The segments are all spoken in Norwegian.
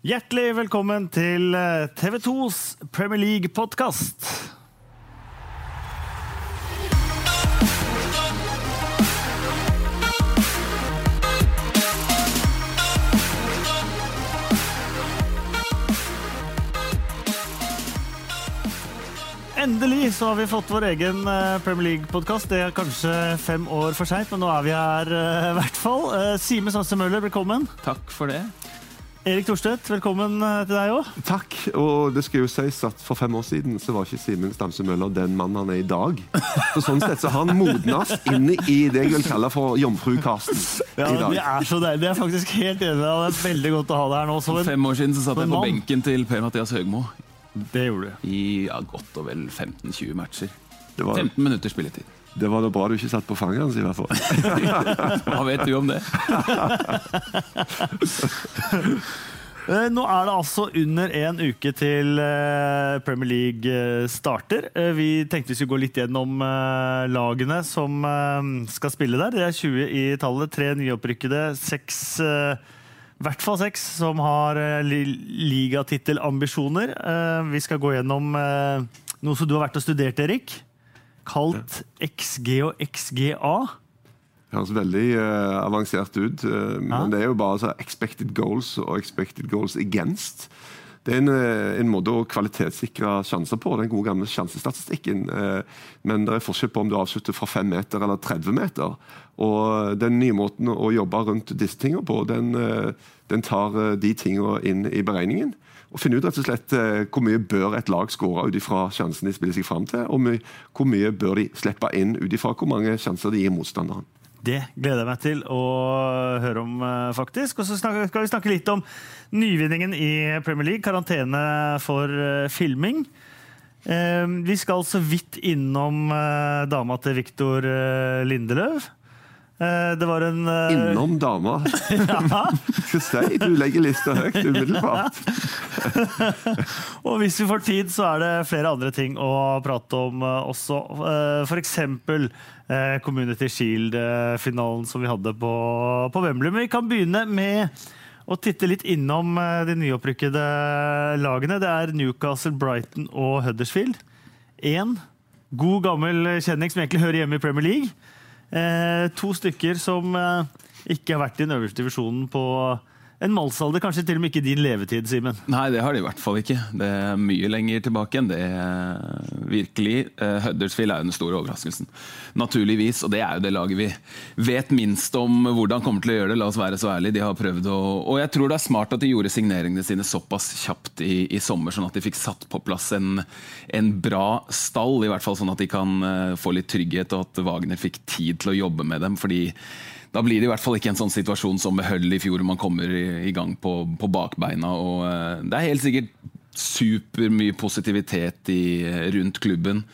Hjertelig velkommen til eh, TV 2s Premier League-podkast. Endelig så har vi fått vår egen eh, Premier League-podkast. Det er kanskje fem år for seint, men nå er vi her eh, i hvert fall. Sime Sanse Møller, velkommen. Takk for det. Erik Thorstvedt, velkommen eh, til deg òg. Takk. Og det skal jo sies at for fem år siden så var ikke Simen Stamse Møller den mannen han er i dag. Så sånn sett så har han modnes inn i det jeg vil kalle for jomfrukasten Ja, i det er så deilig. Jeg er faktisk helt enig. Det er veldig godt å ha deg her nå. Som en, Fem år siden så satt jeg på mann. benken til Per-Mathias Høgmo det gjorde du. i ja, godt og vel 15-20 matcher. Det var, 15 minutter spilletid. Det var da bra du ikke satt på fanget hans, i hvert fall. Hva vet du om det? Eh, Nå er det altså under en uke til eh, Premier League eh, starter. Vi tenkte vi skulle gå litt gjennom lagene som skal spille der. Det er 20 i tallet. Tre nyopprykkede. Seks i hvert fall seks som har li ligatittelambisjoner. Eh, Vi skal gå gjennom noe som du har vært og studert, Erik. Kalt XG og XGA. Høres veldig uh, avansert ut, eh, men Ja. det er jo bare så expected goals og expected goals against. Det er en, eh, en måte å kvalitetssikre sjanser på, den gode gamle sjansestatistikken. Men det er forskjell på om du avslutter fra 5 meter eller 30 meter. Og den nye måten å jobbe rundt disse tingene på, den, den tar de tingene inn i beregningen. Og finne ut rett og slett eh, hvor mye bør et lag skåre ut ifra sjansen de spiller seg fram til, og hvor mye bør de slippe inn ut ifra hvor mange sjanser de gir motstanderen. Det gleder jeg meg til å høre om, eh, faktisk. Og så skal vi snakke litt om nyvinningen i Premier League, karantene for eh, filming. Vi skal så vidt innom dama til Viktor Lindeløv. Eh, Det var en eh, Innom dama. ja. Skal si, du legger lista høyt umiddelbart. Og hvis vi får tid, så er det flere andre ting å prate om eh, også. Eh, Community Shield-finalen som vi hadde på, på Wembley. Men vi kan begynne med å titte litt innom de nyopprykkede lagene. Det er Newcastle, Brighton og Huddersfield. Én god, gammel kjenning som egentlig hører hjemme i Premier League. Eh, to stykker som eh, ikke har vært i den øverste divisjonen på en mannsalder, kanskje til og med ikke din levetid, Simen. Nei, det har de i hvert fall ikke. Det er mye lenger tilbake enn det. eh, Virkelig. Eh, Huddersfield er jo den store overraskelsen. Naturligvis. Og det er jo det laget vi vet minst om hvordan kommer til å gjøre det. La oss være så ærlige. De har prøvd å Og jeg tror det er smart at de gjorde signeringene sine såpass kjapt i, i sommer, sånn at de fikk satt på plass en, en bra stall. I hvert fall sånn at de kan eh, få litt trygghet, og at Wagner fikk tid til å jobbe med dem. fordi da blir det i hvert fall ikke en sånn situasjon som med Hull i fjor, man kommer i, i gang på, på bakbeina. og uh, Det er helt sikkert supermye positivitet i, rundt klubben,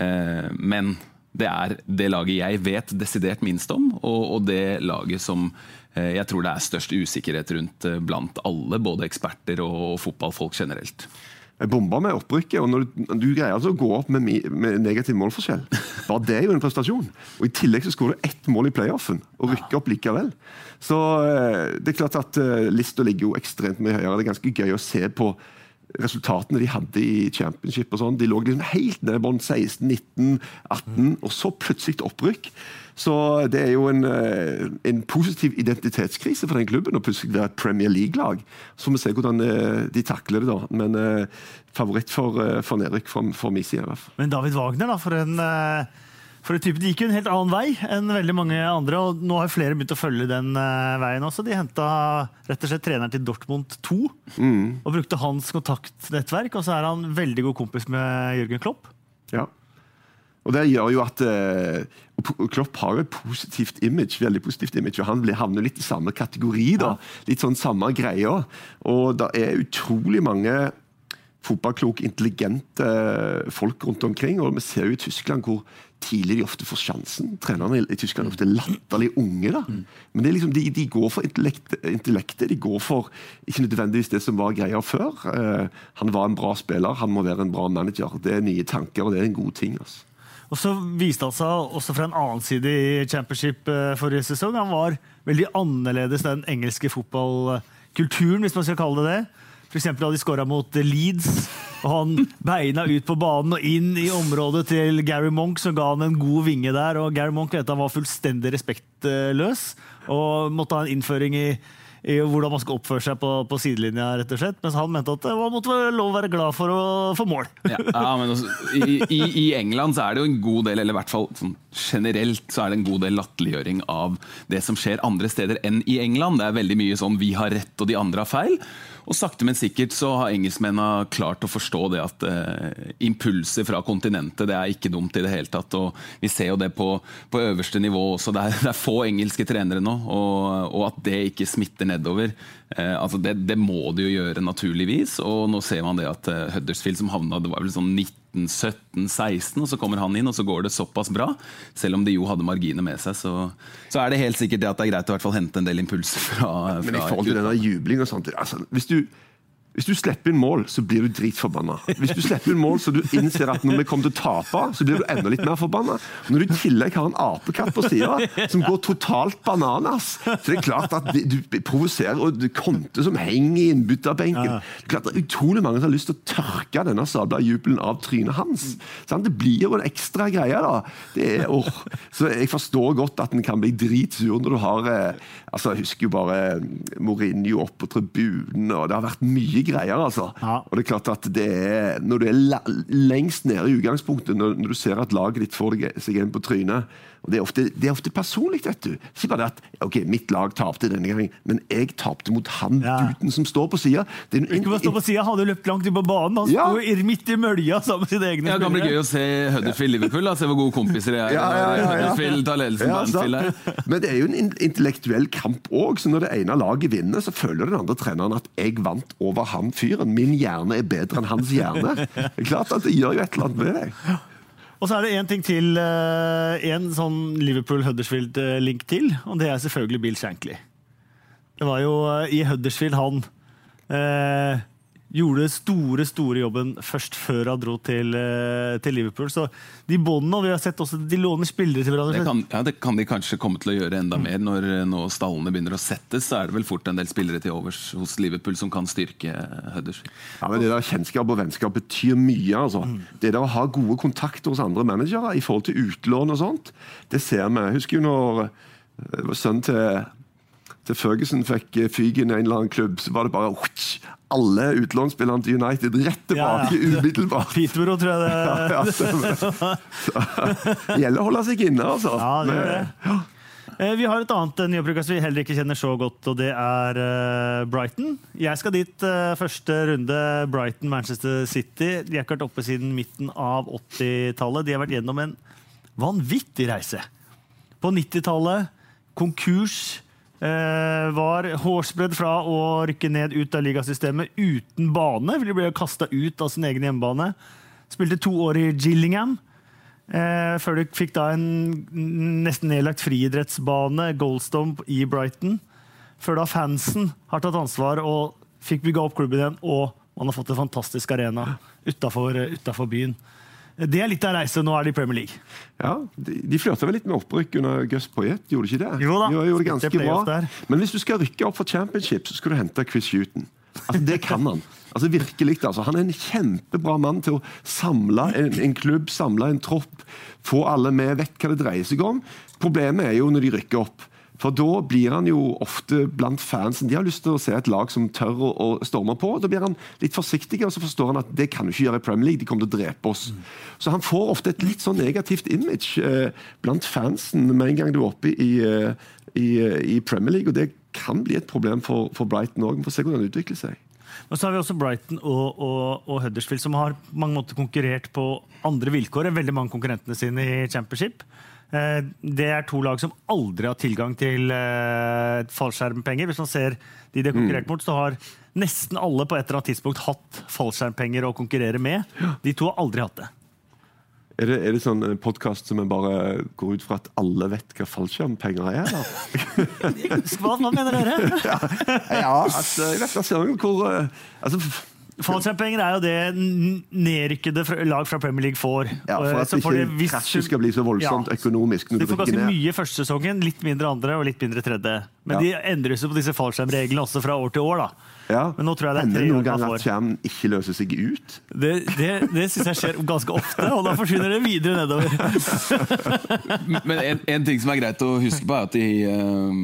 uh, men det er det laget jeg vet desidert minst om, og, og det laget som eh, jeg tror det er størst usikkerhet rundt eh, blant alle, både eksperter og fotballfolk generelt. Bomba med opprykket, og når du, du greier altså å gå opp med, med negativ målforskjell Bare det er jo en prestasjon. Og I tillegg så skårer du ett mål i playoffen og rykker opp likevel. Så eh, det er klart at uh, lista ligger jo ekstremt mye høyere. Det er ganske gøy å se på resultatene de hadde i championship. og sånn. De lå liksom helt nede i bånn 16, 19, 18, og så plutselig opprykk. Så det er jo en, eh, en positiv identitetskrise for den klubben å plutselig være et Premier League-lag. Så vi se hvordan eh, de takler det, da. Men eh, favoritt for, for nedrykk fra, fra min side. Men David Wagner, da, for en, for en type, de gikk jo en helt annen vei enn veldig mange andre. og Nå har flere begynt å følge den veien også. De henta rett og slett treneren til Dortmund 2 og brukte hans kontaktnettverk. Og så er han veldig god kompis med Jørgen Klopp. Ja. Og det gjør jo at eh, Klopp har et positivt image, veldig positivt image, og han havner litt i samme kategori. da, Litt sånn samme greia. Og det er utrolig mange fotballkloke, intelligente folk rundt omkring. og Vi ser jo i Tyskland hvor tidlig de ofte får sjansen. Trenerne i- Tyskland er ofte latterlig unge. da. Men det er liksom, de, de går for intellektet. intellektet. De går for ikke nødvendigvis det som var greia før. Uh, han var en bra spiller, han må være en bra manager. Det er nye tanker, og det er en god ting. altså. Og så viste han seg også fra en annen side i championship eh, forrige sesong. Han var veldig annerledes den engelske fotballkulturen, hvis man skal kalle det det. F.eks. da de skåra mot Leeds. Og han beina ut på banen og inn i området til Gary Monk, som ga han en god vinge der. Og Gary Monk vet han var fullstendig respektløs og måtte ha en innføring i i hvordan man skal oppføre seg på, på, sidelinja, rett og slett. Mens han mente at man måtte være lov å være glad for å få mål. ja, ja, men også, i, i, i, England så er det jo en god del, eller i hvert fall sånn, generelt så er det en god del latterliggjøring av det som skjer andre steder enn i England. Det er veldig mye sånn 'vi har rett og de andre har feil'. Og sakte, men sikkert så har engelskmennene klart å forstå det at eh, impulser fra kontinentet det er ikke dumt i det hele tatt. og Vi ser jo det på, på øverste nivå også. Det er, det er, få engelske trenere nå, og, og at det ikke smitter nedover. Eh, altså det, det, må det jo gjøre, naturligvis. Og nå ser man det at eh, Huddersfield som havna det var vel sånn 19 17-16, og så kommer han inn, og så går det såpass bra. Selv om de jo hadde marginer med seg, så, så er det helt sikkert det at det er greit å hente en del impulser fra, fra Men i forhold til denne jubling og sånt, altså, hvis du hvis du slipper inn mål, så blir du dritforbanna. Hvis du slipper inn mål, så du innser at når vi kommer til å tape, så blir du enda litt mer forbanna. Når du i tillegg har en apekatt på sida som går totalt bananas, så det er klart at du provoserer, og det konter som henger i innbytterbenken. Det er klart det er utrolig mange som har lyst til å tørke denne sabla jubelen av trynet hans. Det blir jo en ekstra greie, da. Er, oh. Så jeg forstår godt at en kan bli dritsur når du har eh, altså Jeg husker jo bare Mourinho opp på tribunen, og det har vært mye mye greier, altså. Ja. Og det er klart at det er, Når du er lengst nede i utgangspunktet, når, når du ser at laget ditt får seg en på trynet og Det er ofte, det er ofte personlig, vet du. Ikke bare at ok, mitt lag tapte denne gangen, men jeg tapte mot han ja. gutten som står på sida. Ikke bare stå på sida, han hadde løpt langt inn på banen. Han ja. sto midt i mølja sammen med sine egne ja, Det kan bli gøy å se Huddersfield-Liverpool. Se hvor gode kompiser de er. Ja, ja, ja, Huddersfield tar ledelsen på Anfield Men det er jo en intellektuell kamp òg, så når det ene laget vinner, så føler den andre treneren at jeg vant over han fyren. Min hjerne er bedre enn hans hjerne. Det er klart at det gjør jo et eller annet med deg. Og så er det én ting til. Eh, en sånn Liverpool-Huddersfield-link til, og det er selvfølgelig Bill Shankly. Det var jo eh, i Huddersfield han eh, gjorde store store jobben først før han dro til, eh, til Liverpool. Så de båndene, og vi har sett også de låner spillere til hverandre. Det kan, ja, det kan de kanskje komme til å gjøre enda mer. Når, når stallene begynner å settes, så er det vel fort en del spillere til overs hos Liverpool som kan styrke Huddersfield. Ja, men Det der kjennskap og vennskap betyr mye. altså. Mm. Det der å ha gode kontakter hos andre managere i forhold til utlån og sånt, det ser vi. Jeg husker jo når eh, sønnen til til Ferguson fikk fyken i en eller annen klubb, så var det bare alle utlånsspillerne til United rett tilbake ja, ja. umiddelbart. Pitbro, tror jeg det ja, Det gjelder å holde seg inne, altså. Ja, det gjør det. Eh, vi har et annet eh, som vi heller ikke kjenner så godt, og det er eh, Brighton. Jeg skal dit første runde. Brighton-Manchester City. De har ikke vært oppe siden midten av 80-tallet. De har vært gjennom en vanvittig reise. På 90-tallet konkurs. Eh, var hårsbredd fra å rykke ned ut av ligasystemet uten bane. for De ble kasta ut av sin egen hjemmebane. Spilte to år i Gillingham. Eh, før de fikk da en nesten nedlagt friidrettsbane, Goldstomp, i Brighton. Før da fansen har tatt ansvar og fikk bygga opp klubben igjen. Og man har fått en fantastisk arena utafor byen. Det er litt av reise. Nå er de i Premier League. Ja, De, de flørta vel litt med opprykk under Gus Poyet, gjorde de ikke det? Jo da, de gjorde det ganske bra. Men hvis du skal rykke opp for championship, så skal du hente Chris Huton. Altså, det kan han. Altså virkelig, altså. Han er en kjempebra mann til å samle en, en klubb, samle en tropp, få alle med, vet hva det dreier seg om. Problemet er jo når de rykker opp. For da blir han jo ofte blant fansen. De har lyst til å se et lag som tør å, storme på. Da blir han litt forsiktig, og så forstår han at det kan du ikke gjøre i Premier League. De kommer til å drepe oss. Så han får ofte et litt sånn negativt image eh, blant fansen med en gang du er oppe i, eh, i, i, Premier League. Og det kan bli et problem for, for Brighton òg. Vi får se hvordan det utvikler seg. Og så har vi også Brighton og, og, og, Huddersfield, som har mange måter konkurrert på andre vilkår enn veldig mange konkurrentene sine i Championship. Eh, det er to lag som aldri har tilgang til eh, fallskjermpenger. Hvis man ser de de har konkurrert mm. mot, så har nesten alle på et eller annet tidspunkt hatt fallskjermpenger å konkurrere med. De to har aldri hatt det. Er det, er det sånn podkast som bare går ut fra at alle vet hva fallskjermpenger er? Hva mener dere? ja, ja altså, jeg vet da søren hvor altså, Fallskjermpenger er jo det nedrykkede lag fra Premier League får. Ja, For at ikke viss... krasjet skal bli så voldsomt ja. økonomisk. de får ganske mye første sesongen, litt mindre andre og litt mindre tredje. Men ja. de endrer jo på disse fallskjermreglene også fra år til år. da. Ja. Men nå tror jeg det er Hender tre noen ganger at skjermen ikke løser seg ut? Det, det, det syns jeg skjer ganske ofte, og da forsvinner det videre nedover. Men en, en ting som er greit å huske på, er at i, eh,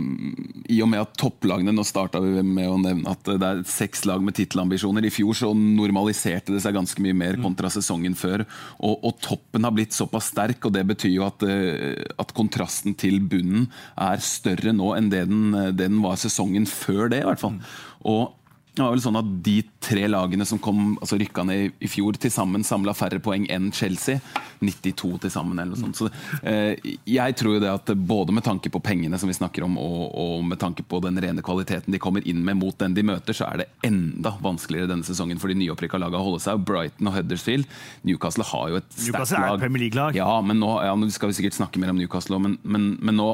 i og med at topplagene Nå starta vi med å nevne at det er seks lag med tittelambisjoner. I fjor så normaliserte det seg ganske mye mer kontra sesongen før. Og, og toppen har blitt såpass sterk, og det betyr jo at, eh, at kontrasten til bunnen er større nå enn det den, det den var sesongen før det, i hvert fall. Og det var vel sånn at De tre lagene som kom, altså rykka ned i- fjor, til sammen samla færre poeng enn Chelsea. 92 til sammen, eller noe sånt. Så, eh, jeg tror jo det at både med tanke på pengene som vi snakker om, og, og med tanke på den rene kvaliteten de kommer inn med mot den de møter, så er det enda vanskeligere denne sesongen for de nyopprykka lagene å holde seg. Brighton og Huddersfield. Newcastle har jo et sterkt lag. Newcastle er et. Premier League-lag. Ja, men nå ja, nå skal vi sikkert snakke mer om Newcastle, men, men, men nå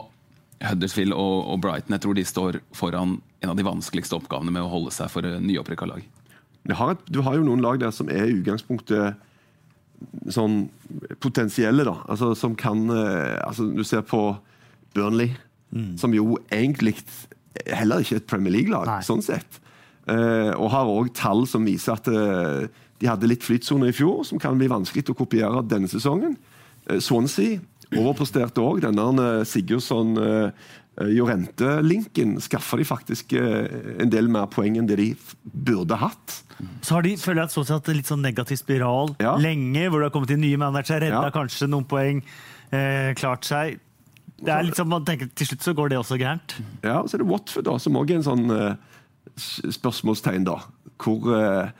Huddersfield og, og Brighton jeg tror de står foran en av de vanskeligste oppgavene med å holde seg for eh, nyopprykka lag. Du har, et, du har jo noen lag der som er i utgangspunktet sånn potensielle, da. Altså som kan eh, altså Du ser på Burnley, som jo egentlig heller ikke er et Premier League-lag, sånn sett. Uh, og har òg tall som viser at uh, de hadde litt flytsone i fjor, som kan bli vanskelig å kopiere denne sesongen. Uh, Swansea overpresterte òg. Denne eh, Sigurdsson eh, Jorente-linken skaffa de faktisk eh, en del mer poeng enn det de burde hatt. Så har de føler jeg sånn en litt sånn negativ spiral Ja. lenge, hvor det har kommet inn nye managere, redda Ja. kanskje noen poeng, eh, klart seg. Det er litt sånn man tenker Til slutt så går det også gærent. Ja, og så er det Watford, da, som òg er en sånn eh, spørsmålstegn, da. Hvor eh,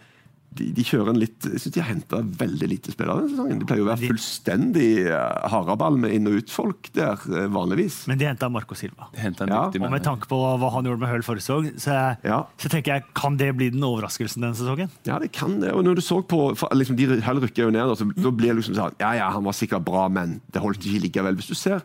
de, de kjører en litt Jeg syns de har henta veldig lite spillere denne sesongen. De pleier jo å være fullstendig uh, haraball med inn- og utfolk der, eh, vanligvis. Men de henta Marco Silva. Hente en Ja, Og med tanke på hva han gjorde med Hull forrige sesong, så, Ja. så tenker jeg kan det bli den overraskelsen denne sesongen? Ja, det kan det. Og når du så på liksom, De Hull rykker jo ned, så, da blir det liksom sånn Ja, ja, han var sikkert bra, men det holdt ikke likevel. Hvis du ser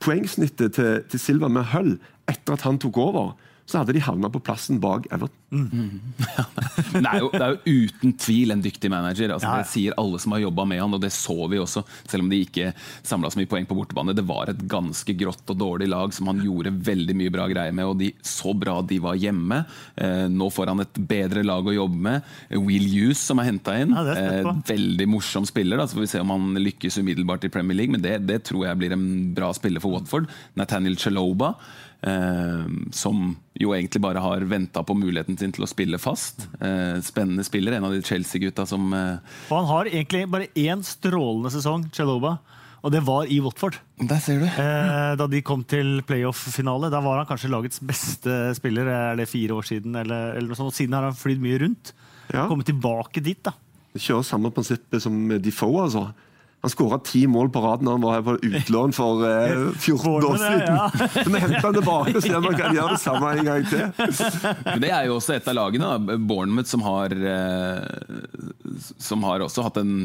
poengsnittet til, til Silva med Hull etter at han tok over, så hadde de havna på plassen bak Everton. Mm. det er, jo, det er jo uten tvil en dyktig manager. Altså, Ja, ja. Det sier alle som har jobba med han, og det så vi også. Selv om de ikke samla så mye poeng på bortebane. Det var et ganske grått og dårlig lag som han gjorde veldig mye bra greier med. Og de, så bra de var hjemme. Eh, nå får han et bedre lag å jobbe med. Will Hughes som er henta inn. Ja, er eh, veldig morsom spiller. Da. Så får vi se om han lykkes umiddelbart i Premier League, men det, det tror jeg blir en bra spiller for Watford. Nathaniel Chaloba. Eh, som jo egentlig bare har venta på muligheten sin til å spille fast. Eh, spennende spiller, en av de Chelsea-gutta som eh, Og han har egentlig bare én strålende sesong, Chaloba, og det var i Watford. Der ser du! Eh, da de kom til playoff-finale. Da var han kanskje lagets beste spiller. Er det fire år siden? Eller, eller noe sånt. Og siden har han flydd mye rundt. Ja. Kommet tilbake dit, da. Kjører samme prinsippet som Defoe, altså. Han skåra ti mål på rad når han var her på utlån for eh, 14 år siden. ja. Så vi henter han tilbake og ser om han kan gjøre det samme en gang til. Men det er jo også et av lagene. Bournemouth, som har, eh, som har også hatt en,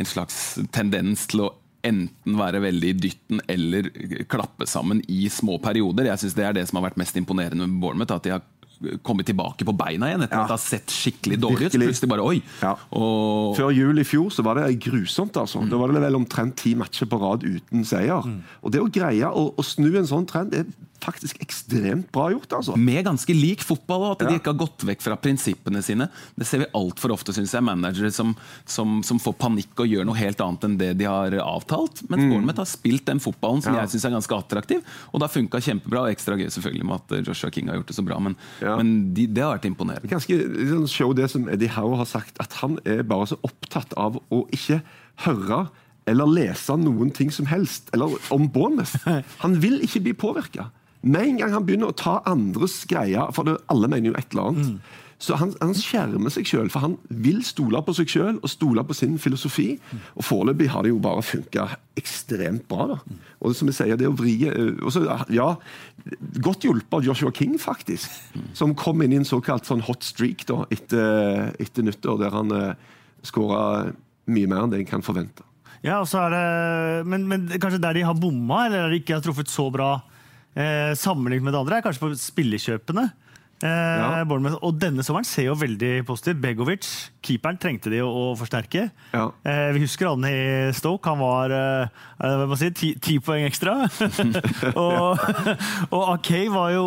en slags tendens til å enten være veldig i dytten eller klappe sammen i små perioder. Jeg synes Det er det som har vært mest imponerende med Bournemouth. At de har kommet tilbake på beina igjen etter Ja. at det har sett skikkelig dårlig ut. Plutselig bare oi! Ja. Og, Før jul i fjor så var det grusomt. altså. Da var det vel omtrent ti matcher på rad uten seier. Og det å greie å, å snu en sånn trend er faktisk ekstremt bra gjort. altså. med ganske lik fotball, og at de ikke har gått vekk fra prinsippene sine. Det ser vi altfor ofte, syns jeg. Managere som, som, som får panikk og gjør noe helt annet enn det de har avtalt. Mens Bournemouth har spilt den fotballen som Mm. Ja. jeg syns er ganske attraktiv. Og det har funka kjempebra. Og ekstra gøy selvfølgelig med at Joshua King har gjort det så bra, men, Ja. men de, det har vært imponerende. ganske liksom, show det som Eddie Howe har sagt, at han er bare så opptatt av å ikke høre eller lese noen ting som helst eller om Bournemouth. Han vil ikke bli påvirka. Med en gang han begynner å ta andres greier, for det, alle mener jo et eller annet, så han, han skjermer seg sjøl, for han vil stole på seg sjøl og stole på sin filosofi. Og foreløpig har det jo bare funka ekstremt bra. da. Og som jeg sier, det å vri eh, og så, Ja, godt hjulpet av Joshua King, faktisk. Som kom inn i en såkalt sånn hot streak da, etter, etter nyttår, der han uh, skåra mye mer enn det en kan forvente. Ja, og så er det, men, men kanskje der de har bomma, eller der de ikke har truffet så bra eh, sammenlignet med det andre, er kanskje på spillekjøpene. Eh, Bournemouth. Og denne sommeren ser jo veldig positiv. Begovic, keeperen, trengte de å, å forsterke. Ja. Eh, vi husker han i Stoke. Han var eh, hva må sier, ti, ti poeng ekstra. og og Akay var jo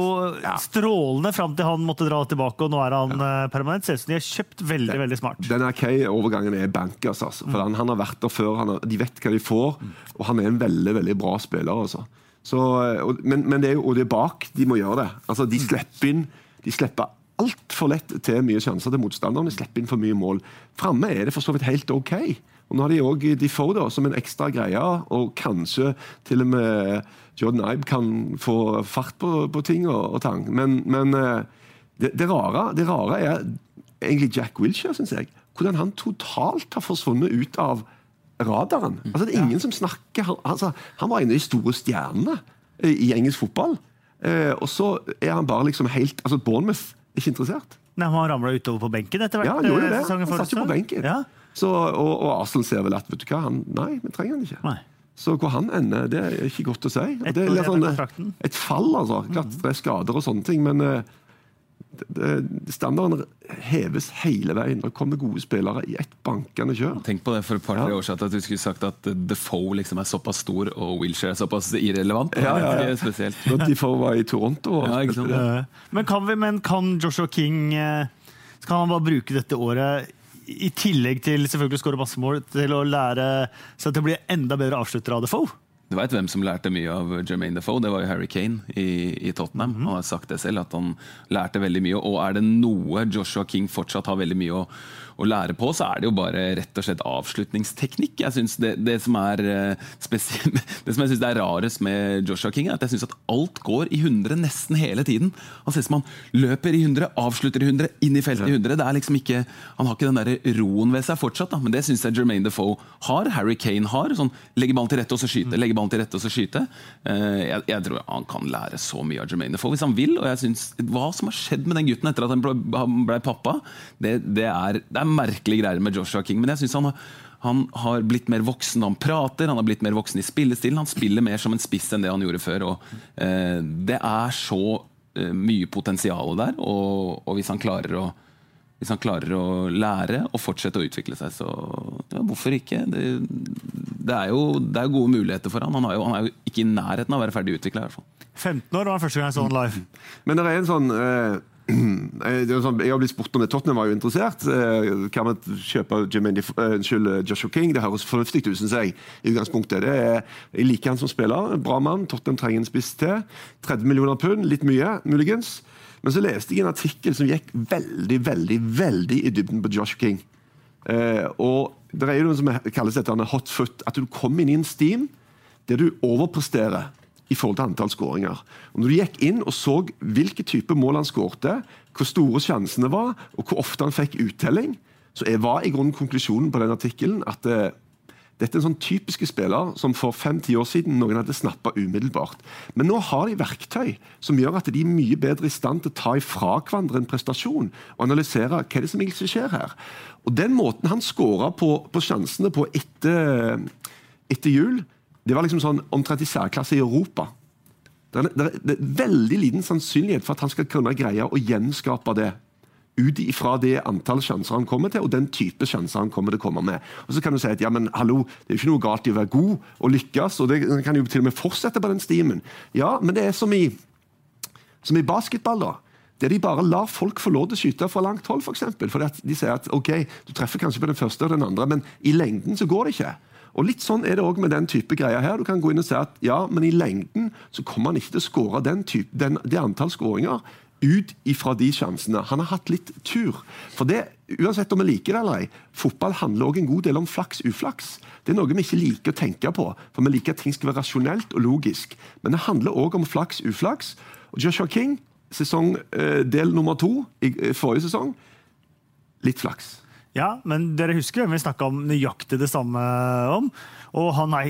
strålende fram til han måtte dra tilbake, og nå er han eh, permanent. Ser ut som de har kjøpt veldig, veldig smart. Den Kay-overgangen er bankers. Altså. For han, han har vært der før, han har, de vet hva de får, og han er en veldig veldig bra spiller. Altså. Så, og, men, men det er jo og det er bak de må gjøre det. Altså, de slipper inn de slipper altfor lett til mye sjanser til motstanderne. Slipper inn for mye mål. Framme er det for så vidt helt OK. Og Nå har de òg får det som en ekstra greie, og kanskje til og med Jordan Ibe kan få fart på, på ting og, og tang. Men, men eh, det, det, rare, det rare er egentlig Jack Wilshere, syns jeg. Hvordan han totalt har forsvunnet ut av radaren. Altså, det er ingen som snakker Han, altså, han var en av de store stjernene i engelsk fotball. Eh, og så er han bare liksom helt altså Bournemouth er ikke interessert. Nei, Han ramla utover på benken etter hvert? Ja, han gjorde det. eh, Han satt jo på benken. Ja. Så, og, og Arsenal ser vel at vet du hva, han, nei, vi trenger han ikke. Nei. Så hvor han ender, det er ikke godt å si. Et det er litt sånn, et fall, altså. Klart det er skader og sånne ting, men eh, det, det, standarden heves hele veien. Det kommer gode spillere i ett bankende kjør. Tenk på det for et par-tre Ja. år siden at du skulle sagt at Defoe liksom er såpass stor og Wilshere er såpass irrelevant. Ja, ja, ja. Det er spesielt. Når de får være i Toronto og Ja, ikke sant? ja. Men kan, vi, men kan Joshua King eh, Skal han bare bruke dette året, i tillegg til selvfølgelig å skåre masse mål, til å lære seg til å bli enda bedre avslutter av Defoe? Du veit hvem som lærte mye av Jermaine Defoe? Det var jo Harry Kane i, i Tottenham. Han har sagt det selv, at han lærte veldig mye. Og er det noe Joshua King fortsatt har veldig mye å, å lære på, så er det jo bare rett og slett avslutningsteknikk. Jeg synes det, det som er spesielt, Det som jeg syns er rarest med Joshua King, er at jeg syns at alt går i 100 nesten hele tiden. Han ser som han løper i 100, avslutter i 100, inn i feltet i 100. Det er liksom ikke, han har ikke den der roen ved seg fortsatt, da. men det syns jeg Jermaine Defoe har. Harry Kane har. sånn Legge ballen til rette og så skyte. legge ballen til rette og så skyte. Eh, Jeg, jeg tror han kan lære så mye av Jermaine Defoe hvis han vil. og jeg synes, Hva som har skjedd med den gutten etter at han ble, ble pappa, det, det, er, det er merkelige greier med Joshua King. Men jeg synes han han har blitt mer voksen når han prater, han har blitt mer voksen i spillestilen. Han spiller mer som en spiss enn det han gjorde før. og eh, Det er så eh, mye potensial der, og, og hvis han klarer å hvis han klarer å lære og fortsette å utvikle seg, så ja, hvorfor ikke? Det, det, er jo, det er jo gode muligheter for han. Han, har jo, han er jo ikke i nærheten av å være ferdig utvikla. 15 år var han første gang jeg så han live. Men det er en sånn eh, er sånn, Jeg har blitt spurt om det. Tottenham var jo interessert. Eh, kan man kjøpe Def- eh, unnskyld, Joshua King? Det høres fornuftig ut, syns jeg. i utgangspunktet. Er, jeg liker han som spiller. Bra mann. Tottenham trenger en spiss til. 30 millioner pund, litt mye, muligens. Men så leste jeg en artikkel som gikk veldig, veldig, veldig i dybden på Joshua King. Eh, og det er jo noe som kalles dette hot foot. At du kommer inn i en steam der du overpresterer i forhold til antall skåringer. Når du gikk inn og så hvilke type mål han skårte, hvor store sjansene var, og hvor ofte han fikk uttelling, så jeg var i grunnen konklusjonen på den artikkelen at eh, dette er en sånn typiske spiller som for fem-ti år siden noen hadde snappa umiddelbart. Men nå har de verktøy som gjør at de er mye bedre i stand til å ta ifra hverandre en prestasjon og analysere hva er som egentlig skjer her. Og Den måten han skåra på, på sjansene på etter, etter jul, det var liksom sånn omtrent i særklasse i Europa. Det er, det, er, det er veldig liten sannsynlighet for at han skal kunne greie å gjenskape det ut ifra det antall sjanser han kommer til, og den type sjanser han kommer til å komme med. Og så kan du si at ja, men hallo, det er jo ikke noe galt i å være god og lykkes, og det kan jo til og med fortsette på den stimen. Ja, men det er som i, som i basketball, da. Der de bare lar folk få lov til å skyte fra langt hold. For eksempel, fordi de sier at ok, du treffer kanskje på den første og den andre, men i lengden så går det ikke. Og litt sånn er det også med den type greier her. Du kan gå inn og si at ja, men i lengden så kommer han ikke til å skåre den den, det antall skåringer ut ifra de sjansene. Han har hatt litt tur. For det, uansett om vi liker det eller ei, fotball handler også en god del om flaks-uflaks. Det er noe vi ikke liker å tenke på, for vi liker at ting skal være rasjonelt og logisk. Men det handler òg om flaks-uflaks. Og Joshua King, sesong eh, del nummer to i eh, forrige sesong, litt flaks. Ja, men dere husker hvem vi snakka om nøyaktig det samme om? Og han er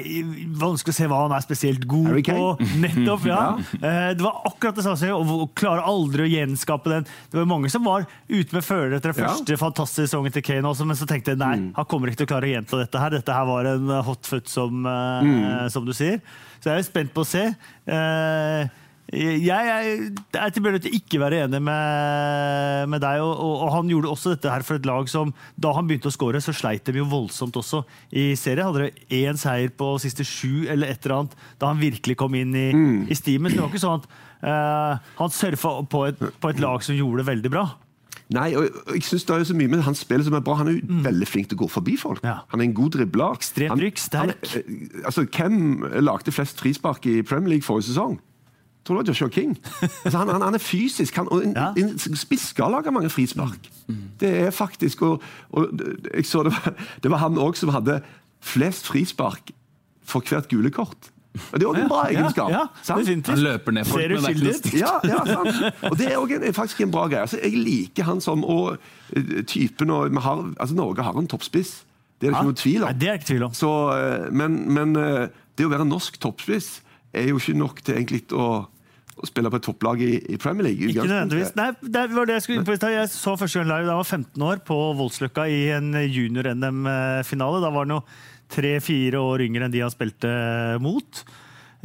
vanskelig å se hva han er spesielt god Harry på. Nettopp, ja. Eh, Det var akkurat det samme, og klarer aldri å gjenskape den. Det var mange som var ute med følelser etter den Ja. første fantastiske sesongen til Kane også, men så tenkte jeg nei, han kommer ikke til å klare å gjenta dette her. Dette her var en hot foot, som, mm. som du sier. Så jeg er spent på å se. Eh, Jeg, er tilbøyelig til ikke være enig med, med deg. Og, og, han gjorde også dette her for et lag som Da han begynte å skåre, så sleit de jo voldsomt også. I serien hadde de én seier på siste sju eller et eller annet da han virkelig kom inn i, mm. i stimen. Det var ikke sånn at uh, han surfa på et, på et lag som gjorde det veldig bra. Nei, og jeg synes det er jo så mye med Han spiller som er bra. Han er jo mm. veldig flink til å gå forbi folk. Ja. Han er en god dribler. Ekstremt sterk. Han, eh, altså, hvem lagde flest frispark i Premier League forrige sesong? Tror det var Joshua King. Altså, han, han, han, er fysisk. Han, og en, ja. en spiss skal lage mange frispark. Mm. Det er faktisk og, og jeg så det var, det var han òg som hadde flest frispark for hvert gule kort. Og Det er òg en bra egenskap. Ja, ja, han løper ned folk, men det er ikke noe ja, ja, sant. Og Det er også faktisk en bra greie. Altså, jeg liker han som og uh, typen og har, altså, Norge har en toppspiss. Det er det ikke noe tvil om. Nei, det er ikke tvil om. Så, uh, men, men uh, det å være norsk toppspiss er jo ikke nok til egentlig å å spille på et topplag i, i, Premier League. Ikke nødvendigvis. Nei, det var det Jeg skulle inn på Jeg så første gang live da jeg var 15 år, på Voldsløkka i en junior-NM-finale. Da var han jo tre-fire år yngre enn de han spilte mot.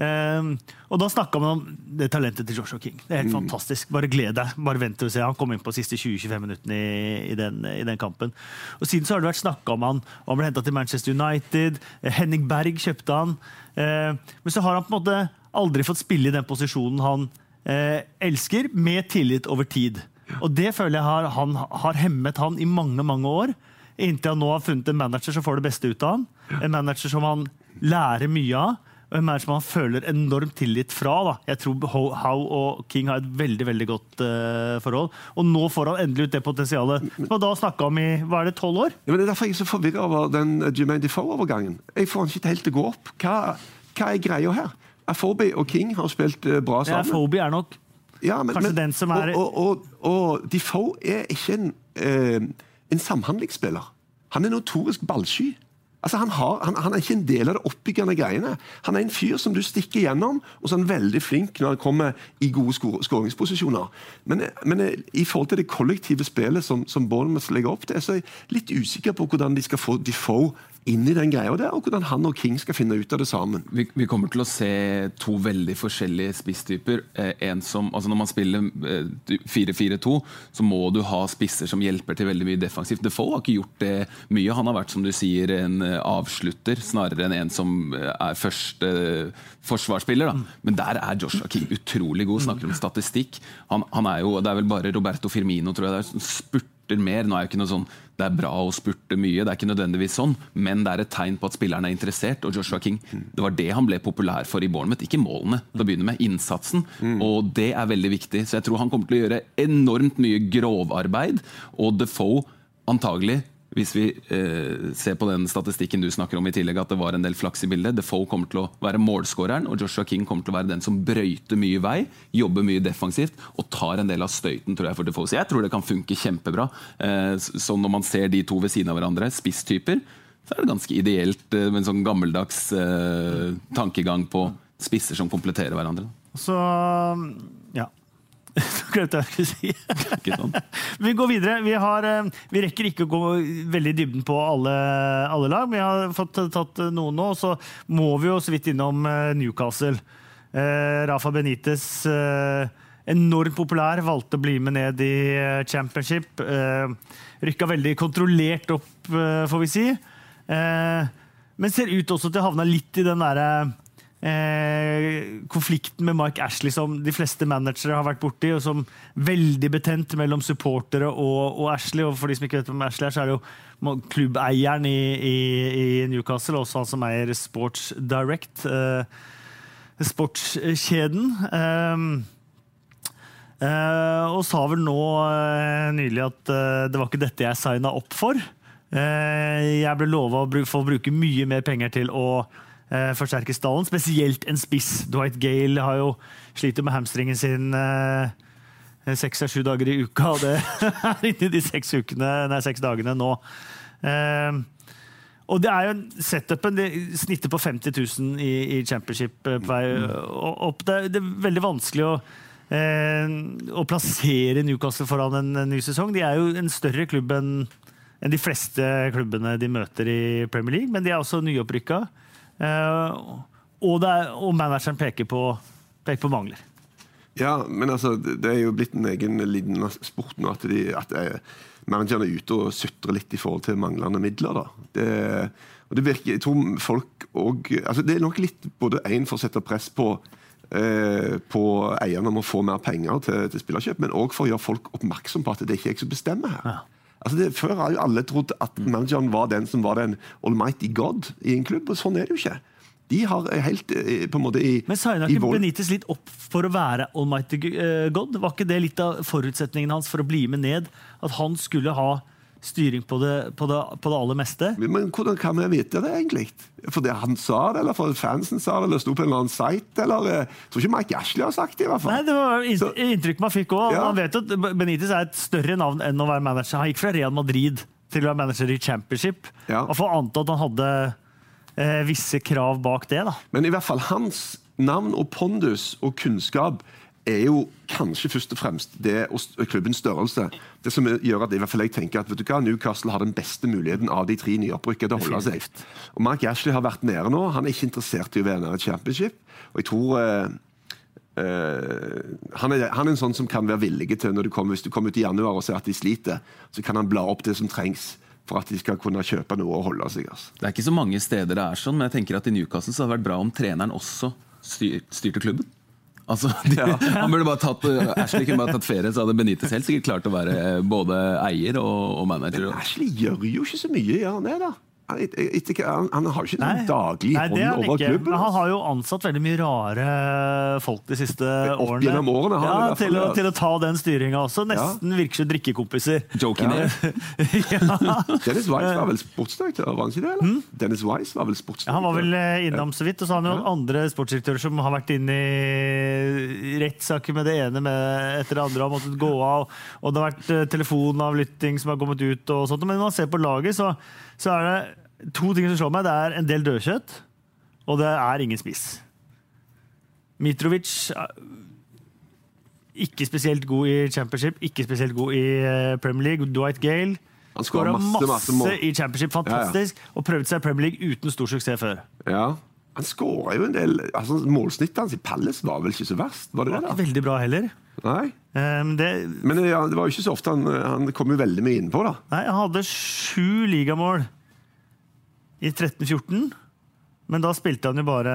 Um, og Da snakka man om det talentet til Joshua King. Det er helt mm. fantastisk. Bare gled deg. Bare vent og se. Han kom inn på de siste 20-25 minuttene i, i, den, i, den, kampen. Og Siden så har det vært snakka om han, han ble henta til Manchester United. Henning Berg kjøpte han. Uh, men så har han på en måte aldri fått spille i den posisjonen han eh, elsker, med tillit over tid. Og det føler jeg har, han, har hemmet han i mange, mange år. Inntil han nå har funnet en manager som får det beste ut av han. En manager som han lærer mye av. Og en manager som han føler enormt tillit fra. Da. Jeg tror Howe og King har et veldig veldig godt uh, forhold. Og nå får han endelig ut det potensialet som han da snakka om i hva er det, tolv år? Ja, men det er derfor jeg er så forvirra over den Jermaine Defoe-overgangen. Jeg får han ikke helt til å gå opp. Hva, hva er greia her? Afobi og King har spilt uh, bra sammen. Ja, Afobi er nok ja, men, kanskje men, den som er Og, og, og Defoe er ikke en, uh, en samhandlingsspiller. Han er notorisk ballsky. Altså, han, har, han, han, er ikke en del av det oppbyggende greiene. Han er en fyr som du stikker gjennom, og så er han veldig flink når han kommer i gode skåringsposisjoner. Men, men, i forhold til det kollektive spillet som, som Bournemouth legger opp til, så er jeg litt usikker på hvordan de skal få Defoe inn i den greia der, og hvordan han og King skal finne ut av det sammen. Vi, vi kommer til å se to veldig forskjellige spisstyper. Eh, en som, altså Når man spiller eh, 4-4-2, så må du ha spisser som hjelper til veldig mye defensivt. Defoe har ikke gjort det mye. Han har vært som du sier, en eh, avslutter snarere enn en som eh, er første forsvarsspiller. Da. Men der er Joshua King utrolig god. Snakker om statistikk. Han, han er jo, Det er vel bare Roberto Firmino tror jeg, der, som spurter mer. Nå er jo ikke noe sånn det er bra å spurte mye, det er ikke nødvendigvis sånn, men det er et tegn på at spilleren er interessert. Og Joshua King, det var det han ble populær for i Bournemouth. Ikke målene, til å begynne med, innsatsen. Og det er veldig viktig. Så jeg tror han kommer til å gjøre enormt mye grovarbeid. Og Defoe antagelig hvis vi eh, ser på den statistikken du snakker om i tillegg, at det var en del flaks i bildet. Defoe kommer til å være målskåreren, og Joshua King kommer til å være den som brøyter mye vei, jobber mye defensivt og tar en del av støyten tror jeg, for Defoe. Så jeg tror det kan funke kjempebra. Eh, så når man ser de to ved siden av hverandre, spisstyper, så er det ganske ideelt eh, med en sånn gammeldags eh, tankegang på spisser som kompletterer hverandre. Så ja, glemte jeg hva jeg skulle si. Sånn. vi går videre. Vi, har, eh, vi, rekker ikke å gå veldig i dybden på alle, alle, lag. Vi har fått tatt noen nå, og så må vi jo så vidt innom eh, Newcastle. Eh, Rafa Benitez, eh, enormt populær, valgte å bli med ned i eh, championship. Eh, rykka veldig kontrollert opp, får vi si. men ser ut også til å havne litt i den derre eh, konflikten med Mike Ashley som de fleste managere har vært borti, og som veldig betent mellom supportere og, og, Ashley. Og for de som ikke vet hvem Ashley er, så er det jo klubbeieren i, i, i Newcastle, også han som eier Sports Direct, eh, sportskjeden. Eh, og sa vel nå eh, nylig at eh, det var ikke dette jeg signa opp for. Jeg ble lova å få bruke mye mer penger til å forsterke stallen. Spesielt en spiss. Dwight Gale har jo sliter med hamstringen sin eh, seks av sju dager i uka, og det er inni de seks, ukene, nei, seks dagene nå. Eh, og det er jo setupen det snittet på 50 000 i, i championship eh, vei opp. Det, det, er veldig vanskelig å, eh, å plassere Newcastle foran en, en, ny sesong. De er jo en større klubb enn en de fleste klubbene de møter i Premier League, men de er også nyopprykka. Eh, og, er, og manageren peker på, peker på mangler. Ja, men altså, det er jo blitt en egen liten sport nå at, de, at eh, managerne er ute og sutrer litt i forhold til manglende midler. da. Det, og det virker, jeg tror folk og, altså Det er nok litt både én for å sette press på eh, på eierne om å få mer penger til, til spillerkjøp, men òg for å gjøre folk oppmerksom på at det er ikke jeg som bestemmer her. Ja. Altså det, før har jo alle trodd at manageren var den som var den almighty god i en klubb, og sånn er det jo ikke. De har helt eh, på en måte i, Men signa ikke Benitez litt opp for å være Almighty eh, God? Var ikke det litt av forutsetningen hans for å bli med ned? At han skulle ha styring på det, på det, på det aller meste? Men hvordan kan vi vite det, egentlig? Fordi han sa det, eller fordi fansen sa det, eller sto på en eller annen site? eller... eh, Jeg tror ikke Mike Ashley har sagt det, i hvert fall. Nei, Det var Så- inntrykk man fikk òg. Ja. Man vet at Benitez er et større navn enn å være manager. Han gikk fra Real Madrid til å være manager i Championship. Ja. Og får anta at han hadde eh, visse krav bak det. da. Men i hvert fall hans navn og pondus og kunnskap er jo kanskje først og fremst det og klubbens størrelse. Det som gjør at i hvert fall jeg tenker at vet du hva, Newcastle har den beste muligheten av de tre nyopprykka til å holde seg. Og Mark Ashley har vært nede nå. Han er ikke interessert i å være nede i championship. Og jeg tror eh, eh, han, er, han er en sånn som kan være villig til, når du kommer, hvis du kommer ut i januar og ser at de sliter, så kan han bla opp det som trengs for at de skal kunne kjøpe noe og holde seg. Altså. Det er ikke så mange steder det er sånn, men jeg tenker at i Newcastle så hadde det vært bra om treneren også styr, styrte klubben. Altså, de, han burde bare tatt, uh, Ashley kunne bare tatt ferie, så hadde Benitez helt sikkert klart å være uh, både eier og, og manager. Ashley gjør jo ikke så mye, gjør han det? da? Han, har jo ikke noen daglig Nei, er hånd over ikke. klubben. Han altså. har jo ansatt veldig mye rare folk de siste Opp årene. gjennom årene har han ja, fall til, å, til å ta den styringa også. Nesten virker som drikkekompiser. Joking ja. Dennis Wise var vel sportsdirektør, var han ikke det? eller? Dennis Weiss var vel sportsdirektør? Ja, Han var vel eh, innom så vidt. Og så har han jo andre sportsdirektører som har vært inne i rettssaker med det ene med etter det andre og har måttet gå av. Og det har vært eh, telefonavlytting som har kommet ut. og sånt. Men når man ser på laget, så, så er det to ting som slår meg. Det er en del dødkjøtt, og det er ingen spiss. Mitrovic ikke spesielt god i championship, ikke spesielt god i eh, Premier League. Dwight Gale skåra masse, masse, masse i championship, fantastisk, og prøvde seg i Premier League uten stor suksess før. Ja. Han skåra jo en del altså Målsnittet hans i Palace var vel ikke så verst? Var det det? Da? veldig bra heller. Nei. Um, det, Men ja, det var jo ikke så ofte han, han kom jo veldig mye innpå, da. nei, han hadde sju ligamål i 13-14. Men da spilte han jo bare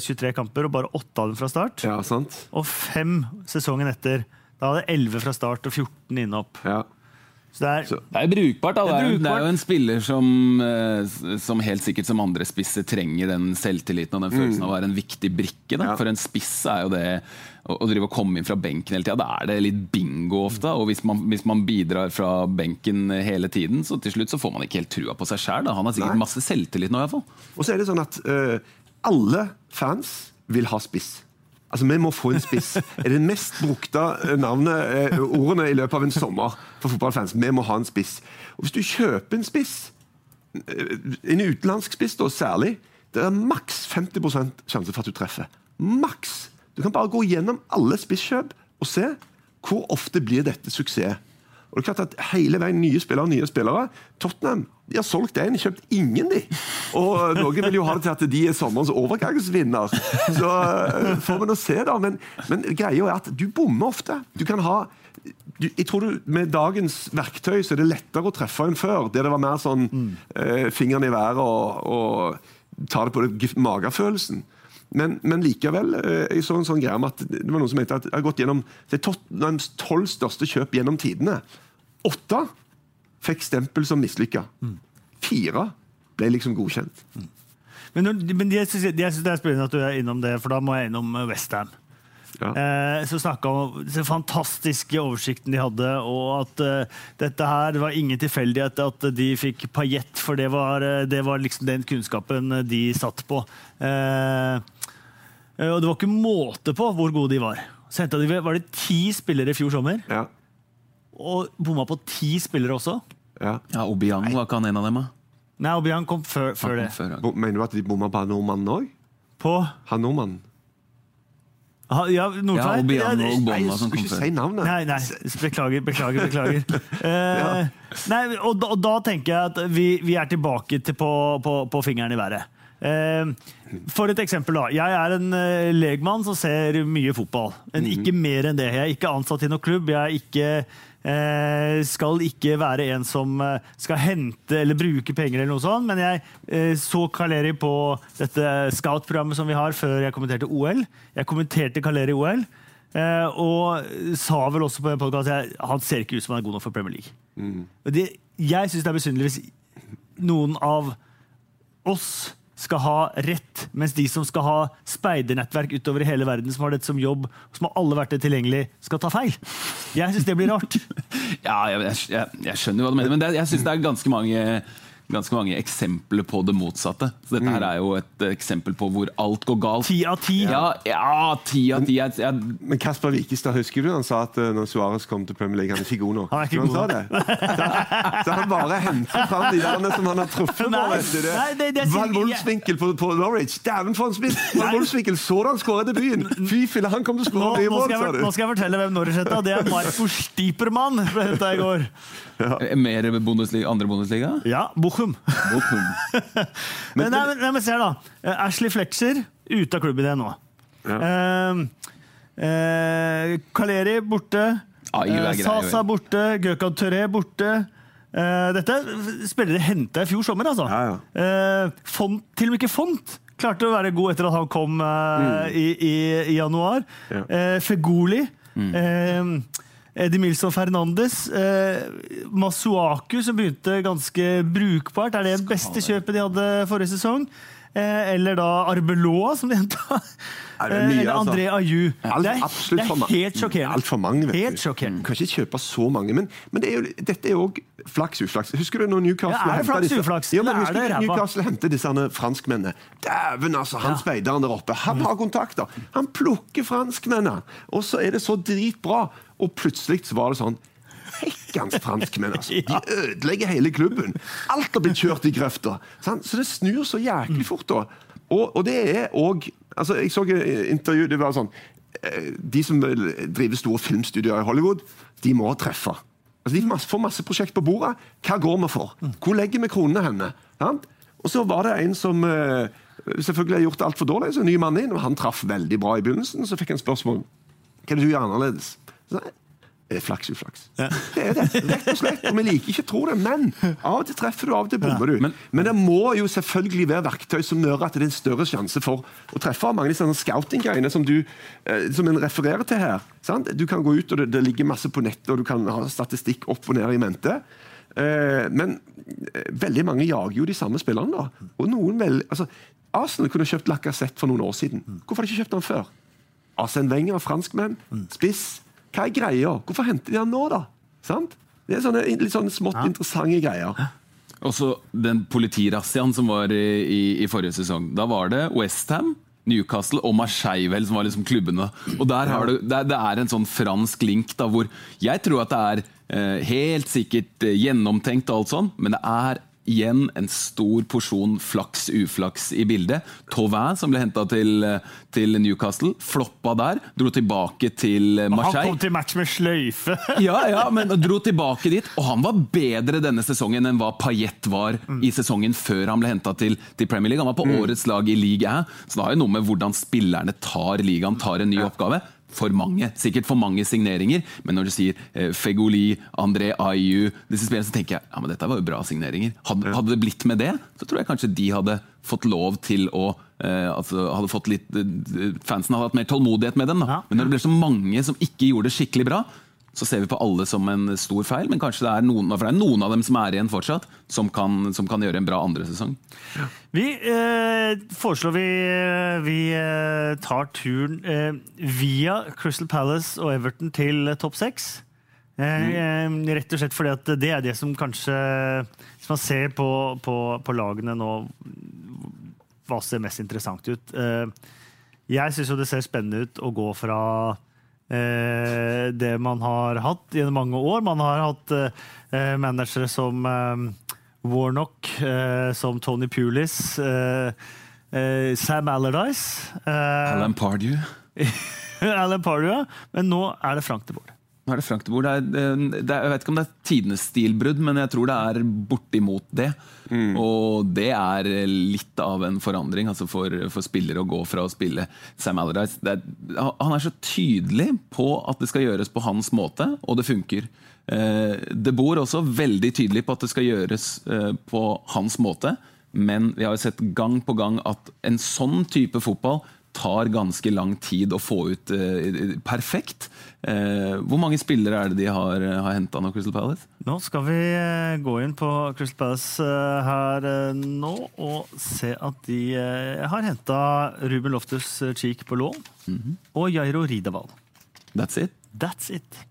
23 kamper, og bare åtte av dem fra start. Ja, sant? Og fem sesongen etter. Da hadde 11 fra start og 14 innhopp. Ja. Så det er, Så- Det er brukbart. da. Det er det er jo en spiller som, eh, som helt sikkert som andre spisser trenger den selvtilliten og den følelsen av å være en viktig brikke. Da. Ja. For en spiss er jo det å, å drive og komme inn fra benken hele tida. Da er det litt bingo ofte. Og hvis man, hvis man bidrar fra benken hele tiden, så til slutt så får man ikke helt trua på seg sjæl. Han har sikkert Nei. masse selvtillit nå, iallfall. Og så er det sånn at uh, alle fans vil ha spiss. Altså, Vi må få en spiss. Det er det mest brukte eh, navnet, eh, ordene i løpet av en sommer for fotballfans. Vi må ha en spiss. Og Hvis du kjøper en spiss, eh, en utenlandsk spiss da, særlig, det er maks 50 sjanse for at du treffer. Maks! Du kan bare gå gjennom alle spisskjøp og se hvor ofte blir dette suksess. Og det er klart at hele veien nye spillere nye spillere. Tottenham de har solgt en, kjøpt ingen, de. Og noen vil jo ha det til at de er sommerens overgangsvinner. Så eh, får vi nå se, da. Men, men greia er at du bommer ofte. Du kan ha du, jeg tror du, Med dagens verktøy så er det lettere å treffe enn før. Der det var mer sånn eh, fingeren i været og, og ta det på det, magefølelsen. Men, men likevel, eh, jeg så en sånn greie om at det var noen som mente at jeg har gått gjennom er tolv største kjøp gjennom tidene. Åtte fikk stempel som mislykka. Fire ble liksom godkjent. men når, men jeg syns det er spennende at du er innom det, for da må jeg innom Westham. Ja. Eh, så snakka om den fantastiske oversikten de hadde, og at eh, dette her det var ingen tilfeldighet at de fikk paillett, for det var, eh, det var liksom den kunnskapen de satt på. Eh, eh, og det var ikke måte på hvor gode de var. Så de, var det ti spillere i fjor sommer, Ja. og bomma på ti spillere også. Ja. Ja, Obiang var ikke han en av dem, da? Nei, Obiang kom før, før kom det. før. Bo- Mener du at de bomma på nordmannen òg? På Han nordmannen? Ah, Ja, Nordtveit. Ja, Obiang og Nei, Bonna som kom ikke før. si navnet. Nei, nei. Beklager, beklager. beklager. Eh, nei, og, da- og da tenker jeg at vi, vi er tilbake til på, på, på fingeren i været. Eh, for et eksempel, da. Jeg er en eh, legmann som ser mye fotball. Men ikke mer enn det. Jeg er ikke ansatt i noen klubb. Jeg er ikke skal ikke være en som eh, skal hente eller bruke penger, eller noe sånt, men jeg eh, så Kaleri på dette scout-programmet som vi har, før jeg kommenterte OL. Jeg kommenterte Kaleri OL, eh, og sa vel også på en podkast at han ser ikke ut som han er god nok for Premier League. Mm. det, jeg syns det er besynderlig hvis noen av oss skal ha rett, mens de som skal ha speidernettverk utover i hele verden, som har dette som jobb, som har alle det tilgjengelig, skal ta feil. Jeg syns det blir rart. Ja, jeg, jeg, jeg skjønner hva du mener, men det, jeg syns det er ganske mange ganske mange eksempler på det motsatte. Så dette her er jo et eksempel på hvor alt går galt. Ti av ti. Ja, ja ti av ti. Jeg, jeg, Men Kasper Wikestad, husker du han sa at eh, når Suárez kom til Premier League, han er ikke god nok? Han er ikke god sa det. Så, så han bare henter fram de der som han har truffet på. Vet du det. nei, det- det er Van sikkert- Wolfswinkel på, på Norwich. Dæven, for en spiss! Van Wolfswinkel så da han skåret debuten! Fy fille, han kom til å skåre mye mål, sa du. nå skal jeg fortelle hvem Norwich heter Det er Marco Stiepermann. ble henta i går. mer Bundesliga, andre Bundesliga? Ja, Bochum. Men, nei, men, nei, men se her, da. Eh, Ashley Fletcher ute av klubben igjen nå. Eh, eh, Kaleri borte. Ah, Eh, Sasa borte. Gökhan Töré borte. Eh, dette er spillere henta i fjor sommer, altså. Ja, Eh, font, til og med ikke Font klarte å være god etter at han kom mm. i, i, i januar. Ja. Eh, Fegoli. Eh, Eddie Milson Fernandes. Eh, Masuaku, som begynte ganske brukbart. Er det det beste kjøpet de hadde forrige sesong? Eh, eller da Arbeloa, som de henta. Er eller altså? André Ayu. Alt- Det er, det er helt sjokkerende. Alt for mange, Helt sjokkerende. Du kan ikke kjøpe så mange. Men, men det er jo, dette er òg flaks uflaks. Husker du når Newcastle Ja, flaks disse- Ja? Newcastle disse franskmennene. Dæven, altså! Han Ja. speideren der oppe. Han har kontakter! Han plukker franskmennene! Og så er det så dritbra! Og plutselig så var det sånn Hekkans franskmenn, altså. De ødelegger hele klubben. Alt har blitt kjørt i grøfta. Så det snur så jæklig fort. da. Og, og det er òg altså, Jeg så intervju det var sånn eh, De som driver store filmstudier i Hollywood, de må treffe. Altså, de får masse, prosjekt på bordet. Hva går vi for? Hvor legger vi kronene henne? Sant? Og så var det en som eh, selvfølgelig har gjort det altfor dårlig. Så en ny mann inn, og Han traff veldig bra i begynnelsen. Så fikk han spørsmål hva er det du gjør annerledes. Så, det er flaks uflaks. Det er det, rett og slett. Og vi liker ikke å tro det, men av og til treffer du, av og til bommer du. men- Men det må jo selvfølgelig være verktøy som gjør at det er en større sjanse for å treffe. Mange av disse scouting-greiene som du eh, som en refererer til her. Sant? Du kan gå ut, og det, det ligger masse på nettet, og du kan ha statistikk opp og ned i mente. Eh, men eh, veldig mange jager jo de samme spillerne. da. Og noen vel, altså, Arsenal kunne kjøpt Lacassette for noen år siden. Hvorfor har de ikke kjøpt han før? Arsène Wenger, franskmenn, spiss. Hva er greia? Hvorfor henter de han nå, da? Sant? Det er sånne litt sånne smått interessante greier. Også den politirazziaen som var i, i, i forrige sesong. Da var det Westham, Newcastle og Marseille vel, som var liksom klubbene. Og der har du, det, det er en sånn fransk link da, hvor jeg tror at det er eh, helt sikkert eh, gjennomtenkt, og alt sånn, men det er igjen en stor porsjon flaks-uflaks i bildet. Tauvin, som ble henta til, eh, til Newcastle, floppa der. Dro tilbake til Marseille. Han kom til match med sløyfe. Ja, ja, men dro tilbake dit, og han var bedre denne sesongen enn hva Paillet var i sesongen før han ble henta til, til Premier League. Han var på årets lag i Ligue 1, så det har jo noe med hvordan spillerne tar ligaen, tar en ny oppgave. For mange, sikkert for mange signeringer, men når du sier eh, Fegoli, André Ayu disse spillene, så tenker jeg ja, men dette var jo bra signeringer. Hadde, hadde det blitt med det, så tror jeg kanskje de hadde fått lov til å eh, altså hadde fått litt, eh, Fansen hadde hatt mer tålmodighet med dem. Da. Men når det ble så mange som ikke gjorde det skikkelig bra, så ser vi på alle som en stor feil, men kanskje det er noen, for det er noen av dem som er igjen fortsatt, som kan, som kan gjøre en bra andre sesong. Vi eh, foreslår vi, vi eh, tar turen eh, via Crystal Palace og Everton til eh, topp seks. Mm. eh, rett og slett fordi at det er det som kanskje Hvis man ser på, på, på lagene nå, hva ser mest interessant ut. Eh, jeg syns jo det ser spennende ut å gå fra eh, det man har hatt gjennom mange år. Man har hatt eh, managere som eh, Warnock, eh, som Tony Pulis, eh, Sam Allardyce Alan Pardew. Alan Pardew. Men nå er det Frank de Boer. Nå er det Frank de Boer. Det er, det er, jeg vet ikke om det er tidenes stilbrudd, men jeg tror det er bortimot det. Mm. Og det er litt av en forandring altså for, for spillere å gå fra å spille Sam Allardyce. Han er så tydelig på at det skal gjøres på hans måte, og det funker. Eh, de Boer også veldig tydelig på at det skal gjøres eh, på hans måte. Men vi har jo sett gang på gang at en sånn type fotball tar ganske lang tid å få ut uh, perfekt. Uh, hvor mange spillere er det de har, uh, har henta nå, Crystal Palace? Nå skal vi gå inn på Crystal Palace her nå og se at de har henta Ruben Loftus Cheek på lån. Mm -hmm. Og Jairo Ridaval. That's it? That's it.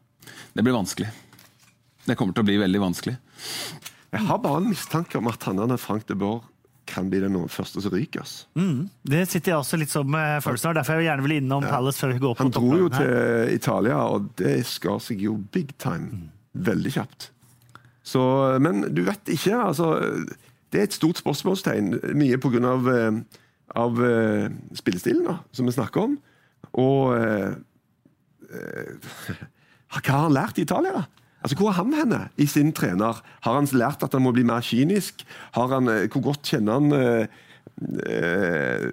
Det blir vanskelig. Det kommer til å bli veldig vanskelig. Jeg har bare en mistanke om at han er Frank de Boer kan bli den første som ryker. Mm, det sitter jeg også litt som uh, følelsen av. Derfor jeg gjerne vil innom ja. Palace før vi går på Han dro jo til Italia, og det skar seg jo big time. Mm. Veldig kjapt. Så, men du vet ikke, altså Det er et stort spørsmålstegn. Mye pga. Av, eh, av uh, spillestilen da, som vi snakker om. Og uh, Hva har han lært i Italia? da? Altså, Hvor er han henne i sin trener? Har han lært at han må bli mer kynisk? Har han, eh, Hvor godt kjenner han eh, eh,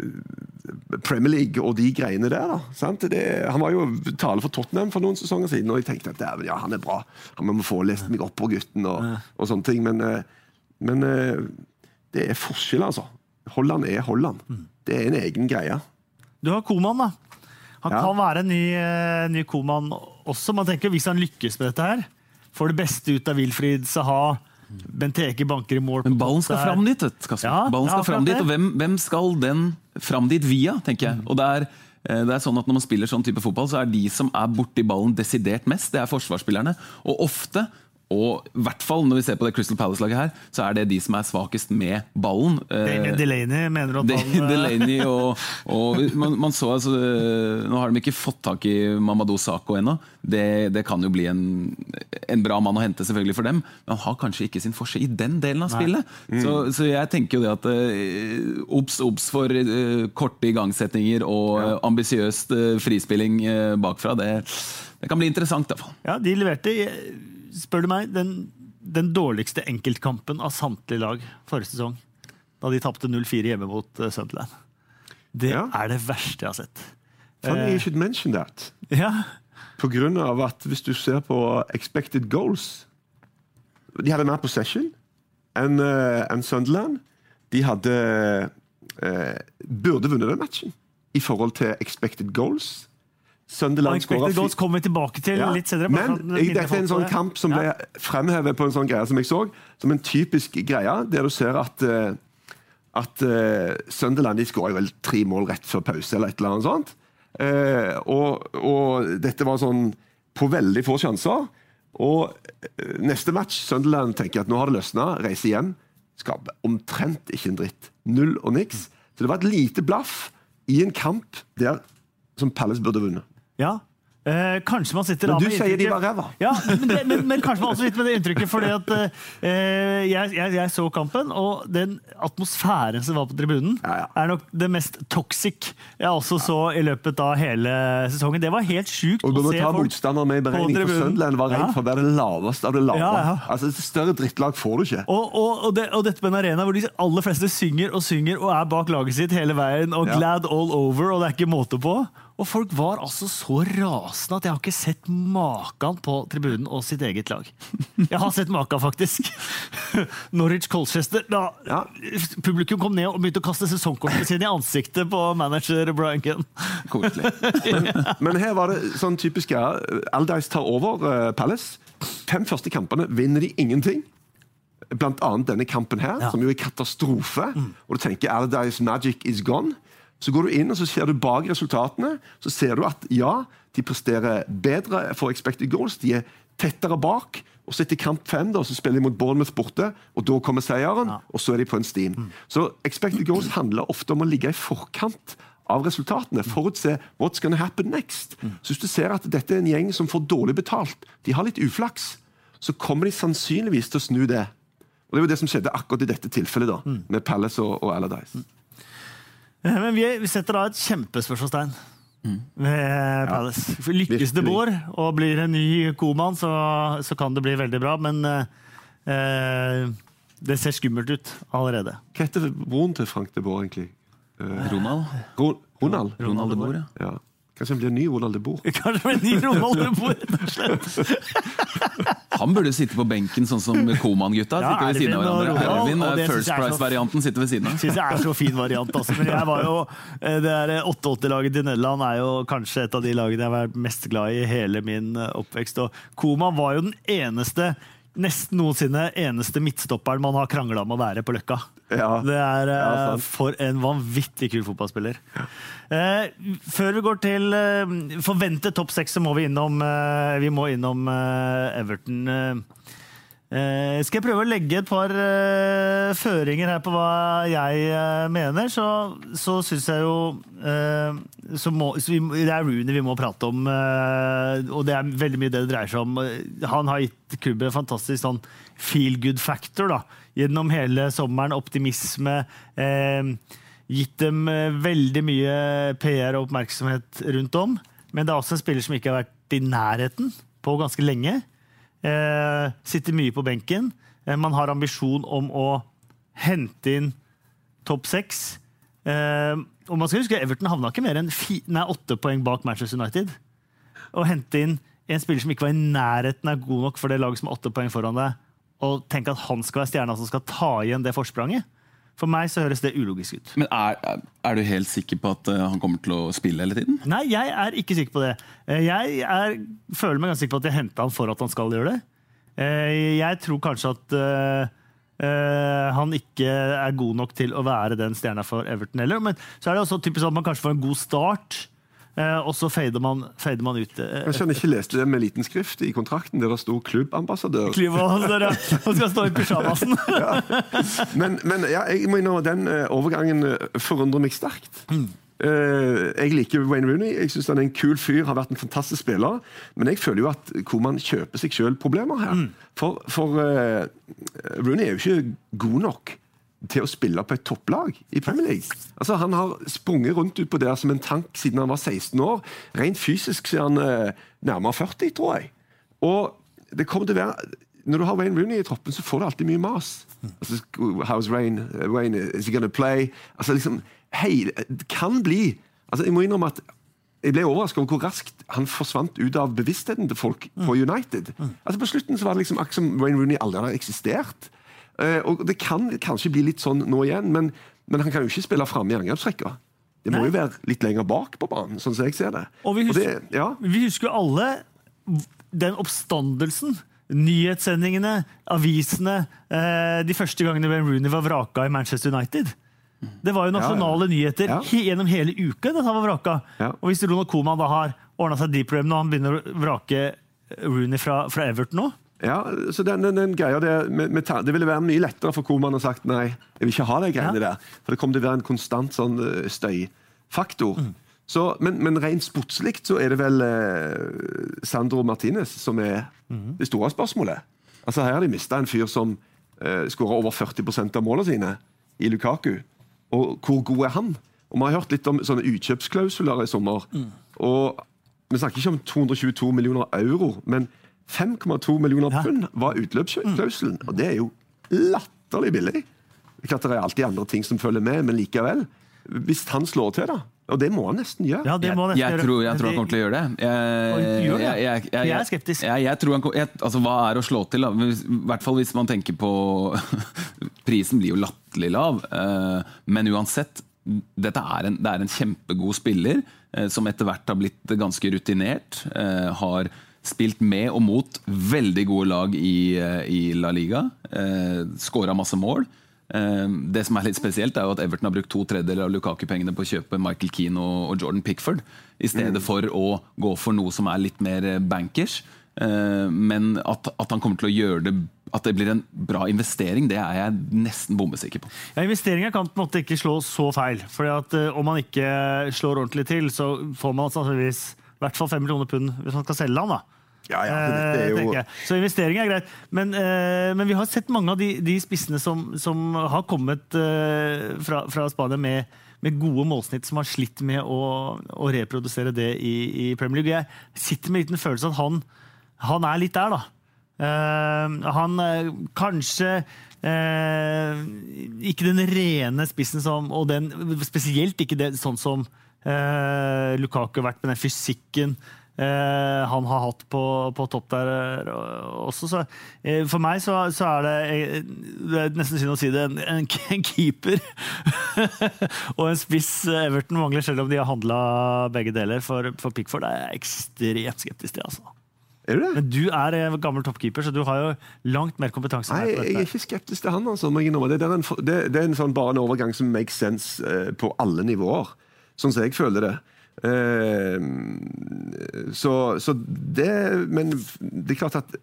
Premier League og de greiene der? da, det, Han var jo tale for Tottenham for noen sesonger siden, og jeg tenkte at ja, han er bra. Han må få lest meg opp på gutten og, og sånne ting. Men, eh, men det er forskjell, altså. Holland er Holland. Mm. Det er en egen greie. Du har Koman, da. Han ja. kan være en ny, ny Koman også. Man tenker Hvis han lykkes med dette her, får det beste ut av Wilfried Saha. Benteke banker i mål. Men ballen skal fram dit, ja, ballen skal fram dit, og hvem, hvem, skal den fram dit via, tenker jeg. Og det er, eh, det er sånn at Når man spiller sånn type fotball, så er de som er borti ballen desidert mest, det er forsvarsspillerne. Og ofte og i hvert fall når vi ser på det Crystal Palace-laget her, så er det de som er svakest med ballen. Eh, Delaney mener du at han eh, Delaney og, og man, man, så altså, Nå har de ikke fått tak i Mamadou Sako ennå. Det, det, kan jo bli en, en, bra mann å hente selvfølgelig for dem, men han har kanskje ikke sin forse i den delen av spillet. Mm. Så, så, jeg tenker jo det at obs, obs for uh, korte igangsettinger og ja. uh, ambisiøst uh, frispilling bakfra. Det, det, kan bli interessant. i hvert fall. Ja, de leverte spør du meg, den, den dårligste enkeltkampen av samtlige lag forrige sesong. Da de tapte 0-4 hjemme mot uh, Sunderland. Det ja. er det verste jeg har sett. Funny you should mention that. Ja. På grunn av at hvis du ser på expected goals De hadde mer possession enn uh, en Sunderland. De hadde uh, Burde vunnet den matchen i forhold til expected goals. Sunderland skåra Goals kommer vi tilbake til ja. litt senere. Men dette er en sånn kamp som ble ja. fremhevet på en sånn greie som jeg så, som en typisk greie, der du ser at uh, at uh, Sunderland de skåra vel tre mål rett før pause, eller et eller annet sånt. Uh, og, og, dette var sånn på veldig få sjanser. Og neste match, Sunderland tenker at nå har det løsna, reiser hjem. Skaper omtrent ikke en dritt. Null og niks. Så det var et lite blaff i en kamp der som Palace burde vunnet. Ja, Eh, kanskje man sitter Men du sier de var ræva! Ja, men, men, men, kanskje man også sitter med det inntrykket, fordi at eh, jeg, jeg, jeg, så kampen, og den atmosfæren som var på tribunen, ja, ja. er nok det mest toxic jeg også så i løpet av hele sesongen. Det var helt sjukt å se folk på tribunen. Og du må ta motstander med i beregning, for Sunderland var redd for å være det laveste av det lave. Altså, Større drittlag får du ikke. Og, og, og, det, og, dette med en arena hvor de aller fleste synger og synger og er bak laget sitt hele veien, og glad all over, og det er ikke måte på. Og folk var altså så rasende at jeg har ikke sett maken på tribunen og sitt eget lag. Jeg har sett maken, faktisk. Norwich Colchester. Da ja. publikum kom ned og begynte å kaste sesongkortene sine i ansiktet på manager Brian Gunn. men, men, her var det sånn typisk ja, Aldice tar over uh, Palace. Fem første kampene vinner de ingenting. Blant annet denne kampen her, ja. som jo er katastrofe. Mm. Og du tenker Aldice magic is gone. Så går du inn og så ser du bak resultatene. Så ser du at ja, de presterer bedre for expected goals. De er tettere bak. Og så etter kamp fem da, så spiller de mot Bournemouth borte, og da kommer seieren. Ja. Og så er de på en steam. Mm. Så expected goals handler ofte om å ligge i forkant av resultatene. Forutse what's gonna happen next. Mm. Så hvis du ser at dette er en gjeng som får dårlig betalt, de har litt uflaks, så kommer de sannsynligvis til å snu det. Og Det jo det som skjedde akkurat i dette tilfellet, da, mm. med Palace og, og Allardyce. Eh, men vi, setter da et kjempespørsmålstegn ved Palace. Ja. Lykkes det. Bård og blir en ny koman, så, så kan det bli veldig bra. Men eh, eh, det ser skummelt ut allerede. Hva heter broren til Frank de Boer, egentlig? Eh, Ronald? Ro Ronald? Ronald de Boer, ja. Ja. Kanskje han blir ny Ronald de Boer? Kanskje med en ny Ronald de Boer, rett og slett. Han burde sitte på benken sånn som Koman-gutta. Ja, sitter ved siden av hverandre. Ervin er First jeg er så- Price-varianten, sitter ved siden av. Syns jeg er så fin variant. Altså. Men jeg var jo, eh, det der 88-laget til Nederland er jo kanskje et av de lagene jeg har vært mest glad i i hele min eh, oppvekst. Og Koman var jo den eneste Nesten noensinne eneste midtstopperen man har krangla om å være på Løkka. Ja. Det er eh, Ja, for en vanvittig kul fotballspiller. Eh, før vi går til eh, forventet topp seks, så må vi innom, eh, vi må innom eh, Everton. Eh, skal jeg prøve å legge et par eh, føringer her på hva jeg eh, mener, så, så syns jeg jo eh, så må, så vi, Det er Rooney vi må prate om, eh, og det er veldig mye det det dreier seg om. Han har gitt klubben en fantastisk sånn feel good factor da, gjennom hele sommeren. Optimisme. Eh, gitt dem veldig mye PR og oppmerksomhet rundt om. Men det er også en spiller som ikke har vært i nærheten på ganske lenge. Eh, sitter mye på benken. Eh, man har ambisjon om å hente inn topp seks. Eh, og man skal huske Everton havna ikke mer enn nei, åtte poeng bak Manchester United. Å hente inn en spiller som ikke var i nærheten er god nok for det laget som har åtte poeng foran deg, og tenke at han skal være stjerna som skal ta igjen det forspranget. For meg så høres det ulogisk ut. Men er, er du helt sikker på at eh, han kommer til å spille hele tiden? Nei, jeg er ikke sikker på det. Eh, Jeg er, føler meg ganske sikker på at jeg henta han for at han skal gjøre det. Eh, Jeg tror kanskje at eh, han ikke er god nok til å være den stjerna for Everton heller. Men så er det også typisk at man kanskje får en god start, og så fader man, fader man ut. eh, Kanskje han ikke leste det med liten skrift i kontrakten der det sto klubbambassadør. Klubbambassadør, ja. Han skal stå i pysjamasen. Men, men ja, jeg må innrømme den eh, overgangen eh, forundrer meg sterkt. Eh, jeg liker Wayne Rooney. Jeg synes Han er en kul fyr, har vært en fantastisk spiller. Men jeg føler jo at hvor man kjøper seg sjøl problemer her. For, for uh, Rooney er jo ikke god nok til å spille på et topplag i Premier League. Altså, han har sprunget rundt utpå der som en tank siden han var 16 år. Rent fysisk så er han eh, nærmere 40, tror jeg. Og det kommer til å være Når du har Wayne Rooney i troppen, så får du alltid mye mas. Altså, How's Wayne? Wayne is he gonna play? Altså, liksom, hei, det kan bli altså, Jeg må innrømme at jeg ble overrasket over hvor raskt han forsvant ut av bevisstheten til folk på United. Altså På slutten så var det liksom akkurat som Wayne Rooney aldri hadde eksistert. Eh, og Det kan kanskje bli litt sånn nå igjen, men, men han kan jo ikke spille framme i angrepsrekka. Det må Nei. jo være litt lenger bak på banen, sånn som jeg ser det. Og vi husker, det, ja, vi husker alle den oppstandelsen. Nyhetssendingene, avisene, eh, de første gangene Ben Rooney var vraka i Manchester United. Det var jo nasjonale nyheter Ja. he gjennom hele uka. at han var vraka. Ja. Og hvis Ronald Koeman da har ordna seg deep rem når han begynner å vrake Rooney fra, fra Everton nå Ja, så den, den, den greia det, med, med, Det ville være mye lettere for Koman å sagt nei, jeg vil ikke ha de greiene Ja. der. For det kommer til å være en konstant sånn eh, støyfaktor. Mm. Så, men, men rent sportslig så er det vel eh, Sandro Martinez som er Mm. det store spørsmålet. Altså Her har de mista en fyr som eh, skåra over 40% av målene sine i Lukaku. Og hvor god er han? Og Vi har hørt litt om sånne utkjøpsklausuler i sommer. Mm. Og Vi snakker ikke om 222 millioner euro, men 5,2 millioner Ja. pund var utløpsklausulen. Og det er jo latterlig billig. Det klart det er alltid andre ting som følger med, men likevel. Hvis han slår til, da. Og det må han nesten gjøre. Ja, det må han nesten Jeg gjøre. tror, jeg tror han kommer til å gjøre det. Jeg, jeg, jeg, jeg, Jeg er skeptisk. Jeg, jeg tror han, jeg, altså, hva er å slå til? Da? Hvis- I hvert fall hvis man tenker på Prisen blir jo latterlig lav. eh, Men uansett, dette er en, det er en kjempegod spiller eh, som etter hvert har blitt ganske rutinert. eh, Har spilt med og mot veldig gode lag i, eh, i La Liga. Skåra masse mål. Eh, Det som er litt spesielt er jo at Everton har brukt to tredjedeler av Lukaku-pengene på å kjøpe Michael Keane og og Jordan Pickford, i stedet for å gå for noe som er litt mer eh, bankers. Eh, Men at, at han kommer til å gjøre det At det blir en bra investering, det er jeg nesten bommesikker på. Ja, Investeringer kan på en måte ikke slå så feil. Fordi at eh, Om man ikke slår ordentlig til, så får man sannsynligvis i hvert fall fem millioner pund hvis man skal selge han. da. Ja, ja, det er eh, jo-. Så investering er greit. Men, eh, men vi har sett mange av de, de spissene som, som har kommet eh, fra, fra Spania med, med gode målsnitt, som har slitt med å, å reprodusere det i, i Premier League. Jeg sitter med en liten følelse at han, han er litt der, da. Eh, han eh, kanskje eh, ikke den rene spissen som Og den, spesielt ikke det, sånn som Lukaku har vært med den fysikken eh, han har hatt på, på topp der eh, også. Så, eh, for meg så, så er det eh, Det er nesten synd å si det, en, en, en keeper og en spiss Everton mangler, selv om de har handla begge deler. For, for Pickford er jeg ekstremt skeptisk til. altså. Er du det? Men du er eh, gammel toppkeeper, så du har jo langt mer kompetanse. Nei, jeg er ikke skeptisk til han. altså. Det, er en, det, er en sånn, bare en overgang som makes sense eh, på alle nivåer. Sånn som jeg føler det. Eh, så, så det Men det er klart at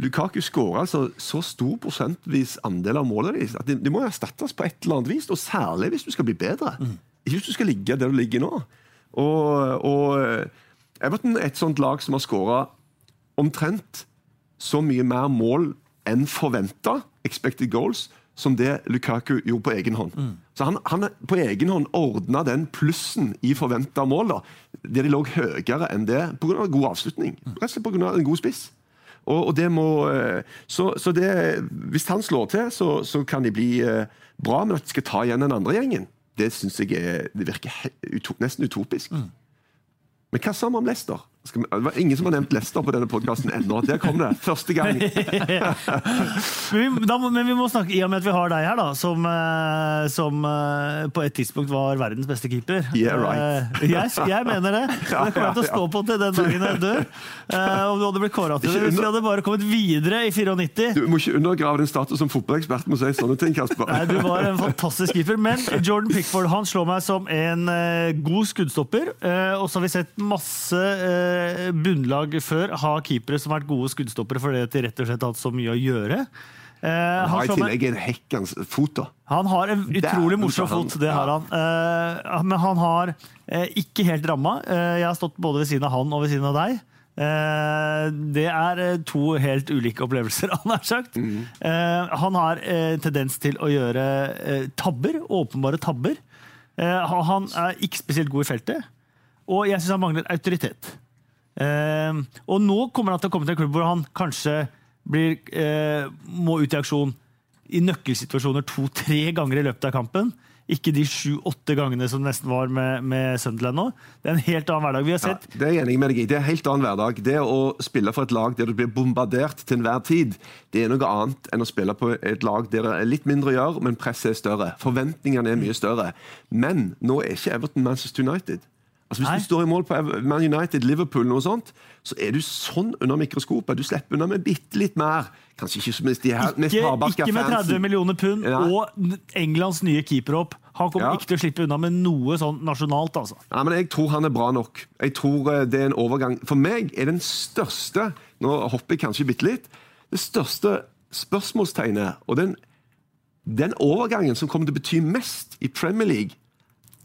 Lukaku skårer altså så stor prosentvis andel av målet deres at de, de må erstattes på et eller annet vis. Og særlig hvis du skal bli bedre. Ikke hvis du skal ligge der du ligger nå. Og, og eh, Everton er et sånt lag som har skåra omtrent så mye mer mål enn forventa, expected goals, som det Lukaku gjorde på egen hånd. Så han, han på egen hånd ordna den plussen i forventa mål, da, der de lå høyere enn det pga. god avslutning. Rett og slett pga. en god spiss. Og, og det må, eh, så, så det, Hvis han slår til, så, så kan de bli eh, bra, men at de skal ta igjen den andre gjengen, det syns jeg er, det virker he, utop, nesten utopisk. Men hva sa vi om Leicester? Vi, det var ingen som har nevnt Leicester på denne podkasten ennå. Der kom det. Første gang. Men vi, da, men vi må snakke, i og med at vi har deg her, da, som, eh, som eh, på et tidspunkt var verdens beste keeper. Yeah, right. Eh, jeg, jeg mener det. Og det kommer jeg til å stå på til den dagen jeg dør. Om du hadde blitt kåra til det hvis vi hadde bare kommet videre i 94. Du må ikke undergrave din status som fotballekspert med å si sånne ting, Kasper. Nei, Du var en fantastisk keeper. Men Jordan Pickford han slår meg som en god skuddstopper. Og så har vi sett masse bunnlag før ha keepere som har vært gode skuddstoppere fordi de rett og slett har hatt så mye å gjøre. Eh, Han har i tillegg en hekkans fot, da. han har en utrolig morsom fot, det har han. Eh, men han har eh, ikke helt ramma. Eh, jeg har stått både ved siden av han og ved siden av deg. Eh, det er eh, to helt ulike opplevelser, han har sagt. Eh, han har eh, tendens til å gjøre eh, tabber, åpenbare tabber. Eh, han er ikke spesielt god i feltet, og jeg syns han mangler autoritet. Eh, og nå kommer han til å komme til en klubb hvor han kanskje blir, eh, må ut i aksjon i nøkkelsituasjoner to-tre ganger i løpet av kampen. Ikke de sju-åtte gangene som det nesten var med, med Sunderland nå. Det er en helt annen hverdag. Vi har Ja, sett det er jeg enig med deg i. Det er en helt annen hverdag. Det å spille for et lag der du blir bombardert til enhver tid, det er noe annet enn å spille på et lag der det er litt mindre å gjøre, men presset er større. Forventningene er mye større. Men nå er ikke Everton Manchester United. Altså Hvis Nei. du står i mål på Man United, Liverpool, noe sånt, så er du sånn under mikroskopet. Du slipper unna med bitte litt mer. Kanskje ikke med de her mest hardbarka ikke med 30 fansen. millioner pund Nei. og Englands nye keeperhopp. Han kommer Ja. ikke til å slippe unna med noe sånn nasjonalt, altså. Nei, men Jeg tror han er bra nok. Jeg tror eh, det er en overgang. For meg er den største Nå hopper jeg kanskje bitte litt. Det største spørsmålstegnet og den, den overgangen som kommer til å bety mest i Premier League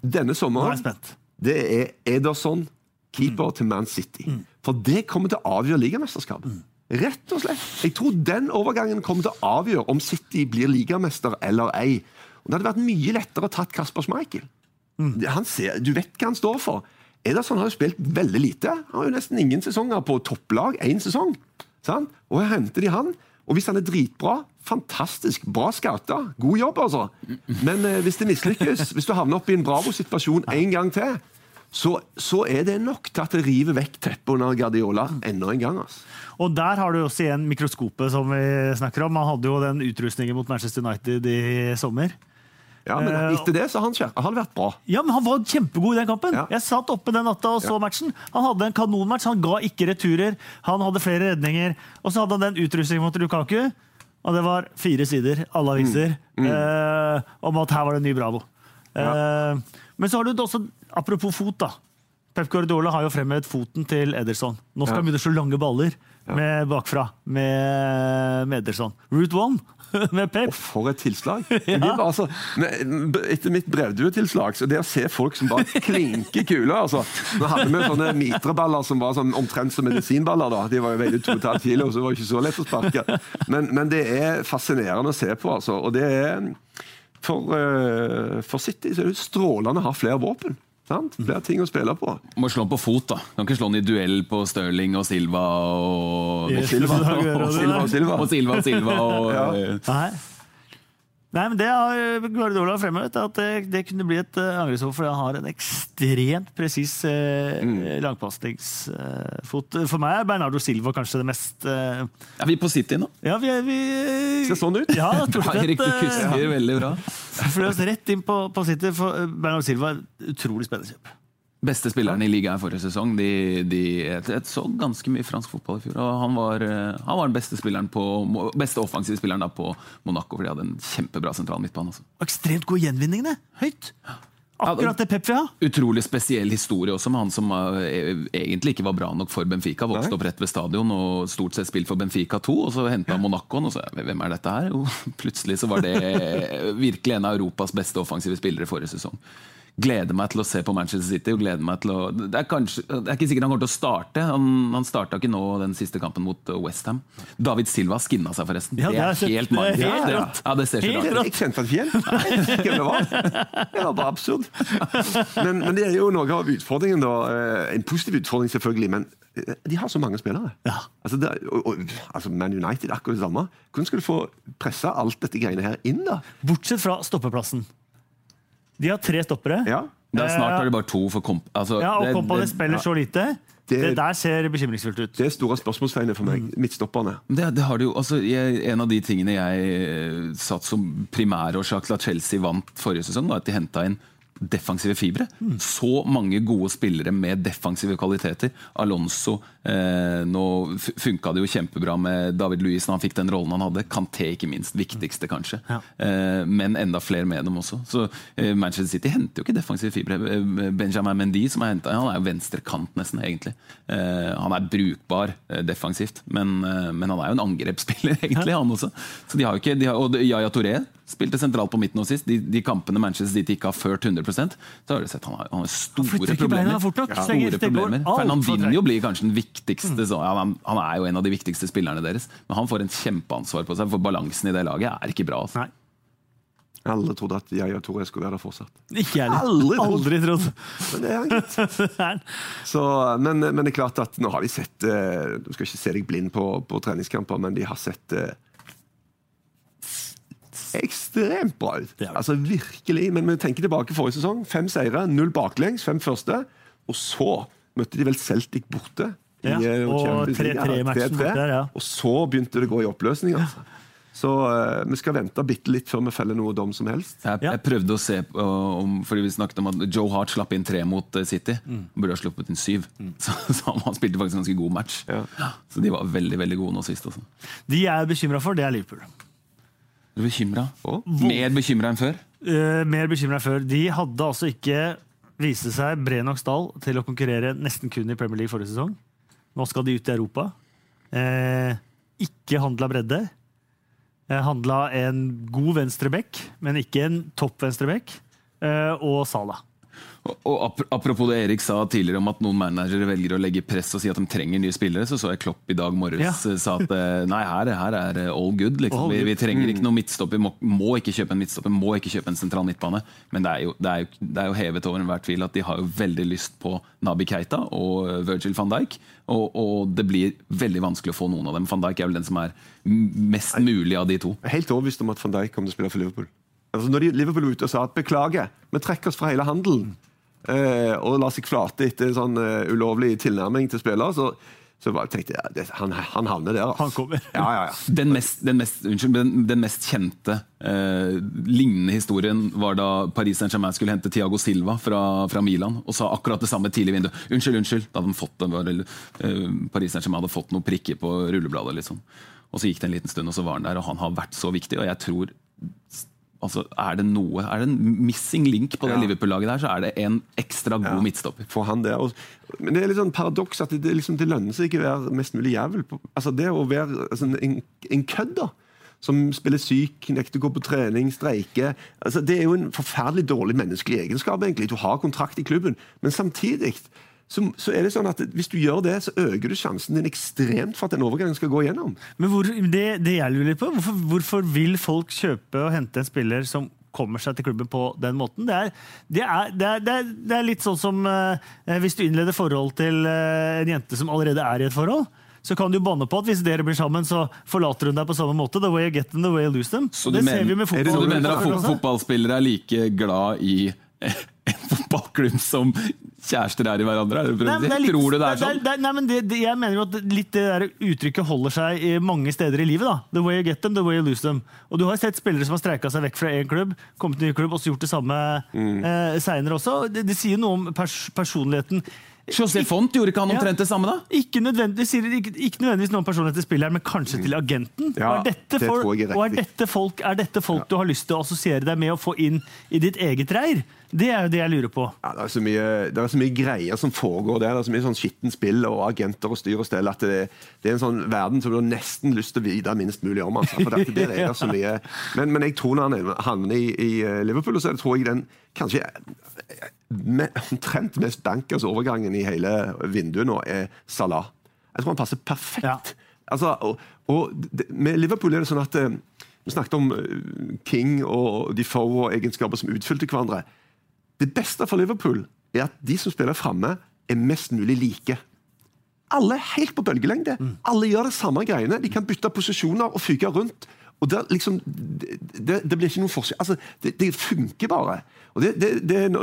denne Nå er sommeren, jeg spent. Det er Ederson, keeper til Man City. For det kommer til å avgjøre ligamesterskapet. Rett og slett. Jeg tror den overgangen kommer til å avgjøre om City blir ligamester eller ei. Og Det hadde vært mye lettere å tatt Kasper Schmeichel. Han ser, du vet hva han står for. Ederson har jo spilt veldig lite. Han har jo nesten ingen sesonger på topplag. Én sesong. Sant? Og henter de han. Og hvis han er dritbra, fantastisk. Bra scouta. God jobb, altså. Men eh, hvis det mislykkes, hvis du havner opp i en Bravo-situasjon en gang til, så, så er det nok til at det river vekk teppet under Guardiola enda en gang. altså. Og der har du også igjen mikroskopet som vi snakker om. Han hadde jo den utrustningen mot Manchester United i sommer. Ja, Men Eh, etter det så har han, han vært bra. Ja, men Han var kjempegod i den kampen. Ja. Jeg satt oppe den natta og så Ja. matchen. Han hadde en kanonmatch. Han ga ikke returer. Han hadde flere redninger. Og så hadde han den utrustningen mot Lukaku. Og det var fire sider, alle aviser, Mm. Eh, om at her var det en ny Bravo. Eh, men så har du også, apropos fot, da. Pep Guardiola har jo fremhevet foten til Ederson. Nå skal Ja. han begynne å slå lange baller med bakfra med, med Ederson. Route one. med Pep. For et tilslag! Det var altså, med- etter mitt brevduetilslag, så det å se folk som bare klinker kuler altså. Nå hadde vi sånne mitreballer som var sånn, omtrent som medisinballer. da. De var jo veldig 2,5 kilo, så det var ikke så lett å sparke. Men, men det er fascinerende å se på, altså. Og det er For, eh, for City så er det strålende å ha flere våpen. Sant? Flere ting å spille på. Må slå den på fot, da. Kan ikke slå den i duell på Stirling og Silva og Yes, Silva. det er. Og Silva og Silva. Og Silva og Silva og Ja. Nei. Men Det har Guardiola fremhevet, at det, det kunne bli et uh, angrepsmål, for han har en ekstremt presis uh, langpasningsfot. For meg er Bernardo Silva kanskje det mest uh, Er vi på City nå? Ja, vi, vi Ser sånn ut. Ja, Torstvedt Erik, du uh, veldig bra. Fløs rett inn på, på City. For eh, Bernardo Silva utrolig spennende kjøp. Beste spilleren i ligaen forrige sesong. De, de, jeg, så ganske mye fransk fotball i fjor. Og han var, eh, han var den beste, spilleren på, beste offensive spilleren da på Monaco, for de hadde en kjempebra sentral midtbane. Også. Ekstremt gjenvinning, det. Høyt. Akkurat det Pep vil ha. Utrolig spesiell historie også med han som eh, egentlig ikke var bra nok for Benfica. Vokste opp rett ved stadion og stort sett spilt for Benfica 2. Og så henta han Monacoen, og så hvem er dette her? Og plutselig så var det virkelig en av Europas beste offensive spillere forrige sesong. Gleder meg til å se på Manchester City. og gleder meg til å... Det er, kanskje, det er ikke sikkert han kommer til å starte. Han, han starta ikke nå den siste kampen mot Westham. David Silva skinna seg, forresten. Ja, det er. Det er magisk. helt Det- Ja, Ja, det ser så Helt rart ut. Ikke kjent for et fjell. det var. Det var bare absurd. Men, men det er jo noe av utfordringen, da. Eh, En positiv utfordring, selvfølgelig, men eh, de har så mange spillere. Ja. Altså, det, og, og, altså Man United er akkurat det samme. Hvordan skal du få pressa alt dette greiene her inn, da? Bortsett fra stoppeplassen. De har tre stoppere. Ja, Det er snart er det bare to for komp... Altså, Ja, og det- Kompani spiller så lite. Det, Det- der ser bekymringsfullt ut. Det er store spørsmålstegnet for meg. Midtstopperne. Det, det har det jo, altså, jeg, En av de tingene jeg eh, satt som primærårsak til at Chelsea vant forrige sesong, var at de henta inn defensive fibre. Så mange gode spillere med defensive kvaliteter. Alonso eh, Nå funka det jo kjempebra med David Luiz når han fikk den rollen han hadde. Kanté, ikke minst. Viktigste, kanskje. Ja. Eh, men enda flere med dem også. Så eh, Manchester City henter jo ikke defensive fibre. Eh, Benjamin Mendy, som er hentet, han er jo venstrekant, nesten, egentlig. Eh, han er brukbar eh, defensivt, men, men han er jo en angrepsspiller, egentlig, han også. Så de har jo ikke, de har, og Yaya Touré spilte sentralt på midten nå sist. De, de kampene Manchester City ikke har ført 100 så har du sett han har, han har store problemer. beina fort nok. Ja, store det går problemer. alt Fernandinho blir kanskje den viktigste så, ja, han, han er jo en av de viktigste spillerne deres, men han får en kjempeansvar på seg, for balansen i det laget er ikke bra. Altså. Nei, Jeg har aldri trodd at Yaya Touré skulle være der fortsatt. ikke jeg. Aldri. Aldri trodd. Men det er han, gitt. Så, men, men det er klart at nå har de sett eh, Du skal ikke se deg blind på, på treningskamper, men de har sett eh, ekstremt bra ut. Ja. Altså virkelig. Men vi tenker tilbake forrige sesong. Fem seire, null baklengs, fem første. Og så møtte de vel Celtic borte. i, Ja, eh, og 3-3-matchen borte der, ja. Og så begynte det å gå i oppløsning. Altså. Så uh, vi skal vente bitte litt før vi feller noe dom som helst. Jeg, jeg prøvde å se uh, om, fordi vi snakket om at Joe Hart slapp inn tre mot uh, City. Mm. Burde ha sluppet inn syv. Så, så han spilte faktisk en ganske god match. Ja. Så de var veldig veldig gode nå sist. Også. De jeg er bekymra for, det er Liverpool. Er du bekymra? Mer bekymra enn før? Uh, mer bekymra før. De hadde altså ikke viste seg bred nok stall til å konkurrere nesten kun i Premier League forrige sesong. Nå skal de ut i Europa. Eh, ikke handla bredde. Eh, handla en god venstreback, men ikke en topp venstreback. Eh, og Salah. Og, Apropos det Erik sa tidligere om at noen managere velger å legge press og si at de trenger nye spillere, så så jeg Klopp i dag morges Ja. eh, sa at eh, nei, her, her er eh, all good. Liksom. All vi, vi trenger ikke noe midtstopper, må, må ikke kjøpe en midtstopper, må ikke kjøpe en sentral midtbane. Men det er jo, det er jo, det er jo hevet over enhver tvil at de har jo veldig lyst på Nabi Keita og Virgil van Dijk. Og, og det blir veldig vanskelig å få noen av dem. Van Dijk er vel den som er mest mulig av de to. Jeg er helt overbevist om at van Dijk kommer til å spille for Liverpool. Altså når Liverpool var ute og sa at beklager, vi trekker oss fra hele handelen, og la seg flate etter en sånn eh, ulovlig tilnærming til spiller. så, så bare tenkte jeg ja, det, han, han havner der. Altså. Han kommer. Ja, ja, ja. Den mest, den mest, unnskyld, den, den mest kjente eh, lignende historien var da Paris Saint-Germain skulle hente Thiago Silva fra, fra Milan og sa akkurat det samme tidlig i vinduet. Unnskyld, unnskyld. Da hadde de fått, var, eh, Paris Saint-Germain hadde fått noen prikker på rullebladet. Liksom. Og så gikk det en liten stund, og så var han der, og han har vært så viktig. Og jeg tror altså, Er det noe, er det en missing link på det Ja. Liverpool-laget der, så er det en ekstra god Ja. midtstopper. For han det, Og, men det er litt sånn paradoks at det, liksom, det lønner seg ikke å være mest mulig jævel. På, altså det å være altså, en, en kødd, da. som spiller syk, nekter å gå på trening, streiker. Altså, det er jo en forferdelig dårlig menneskelig egenskap. egentlig. Du har kontrakt i klubben, men samtidig så, så, er det sånn at hvis du gjør det, så øker du sjansen din ekstremt for at den overgangen skal gå gjennom. Men hvor, det, det jeg lurer på, hvorfor, hvorfor, vil folk kjøpe og hente en spiller som kommer seg til klubben på den måten? Det er, det er, det er, det er litt sånn som eh, hvis du innleder forhold til eh, en jente som allerede er i et forhold så kan du banne på at hvis dere blir sammen, så forlater hun deg på samme måte. The way you get them, the way you lose them. Så det ser vi med fotball. Så du mener at fotballspillere er like glad i en fotballklubb som kjærester er i hverandre? Er det nei, det litt, Tror du det er sånn? Det, nei, men det, jeg mener jo at litt det der uttrykket holder seg i mange steder i livet. da. The way you get them, the way you lose them. Og du har sett spillere som har streika seg vekk fra én klubb, kommet til en ny klubb og så gjort det samme mm. eh, seinere også. Det, det, sier noe om pers personligheten. José Font gjorde ikke han omtrent det samme, da? Ikke nødvendigvis, ikke, ikke nødvendigvis noen personlighet til spilleren, men kanskje til agenten. Ja, er dette for, og er dette, folk, er dette folk ja. du har lyst til å assosiere deg med å få inn i ditt eget reir? Det er jo det jeg lurer på. Ja, det, er så mye, det er så mye greier som foregår der. Det er så mye sånn skittent spill og agenter og styr og stell at det, det, er en sånn verden som du har nesten lyst til å vite minst mulig om. Altså, for det, det er så mye. Men, men, jeg tror når han havner i, i eh, Liverpool, så tror jeg den kanskje omtrent mest bankers overgangen i hele vinduet nå er Salah. Jeg tror han passer perfekt. Ja. Altså, og, og med Liverpool er det sånn at eh, Vi snakket om eh, King og Defoe og egenskaper som utfylte hverandre. Det beste for Liverpool er at de som spiller framme, er mest mulig like. Alle er helt på bølgelengde. Mm. Alle gjør det samme greiene. De kan bytte posisjoner og fyke rundt. Og det, liksom, det, det, blir ikke noen forskjell. Altså, det, det funker bare. Og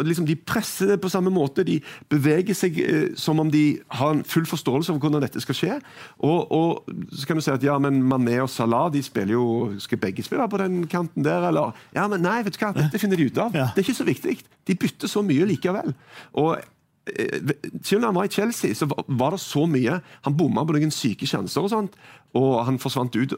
liksom, De presser det på samme måte. De beveger seg eh, som om de har en full forståelse av hvordan dette skal skje. Og, og, så kan du si at ja, men Mané og Salah de spiller jo Skal begge spille på den kanten der, eller? Ja, men nei, vet du hva, dette finner de ut av. Det er ikke så viktig. De bytter så mye likevel. Og selv om han var i Chelsea, så var det så mye. Han bomma på noen syke sjanser, og sånt, og han forsvant ut.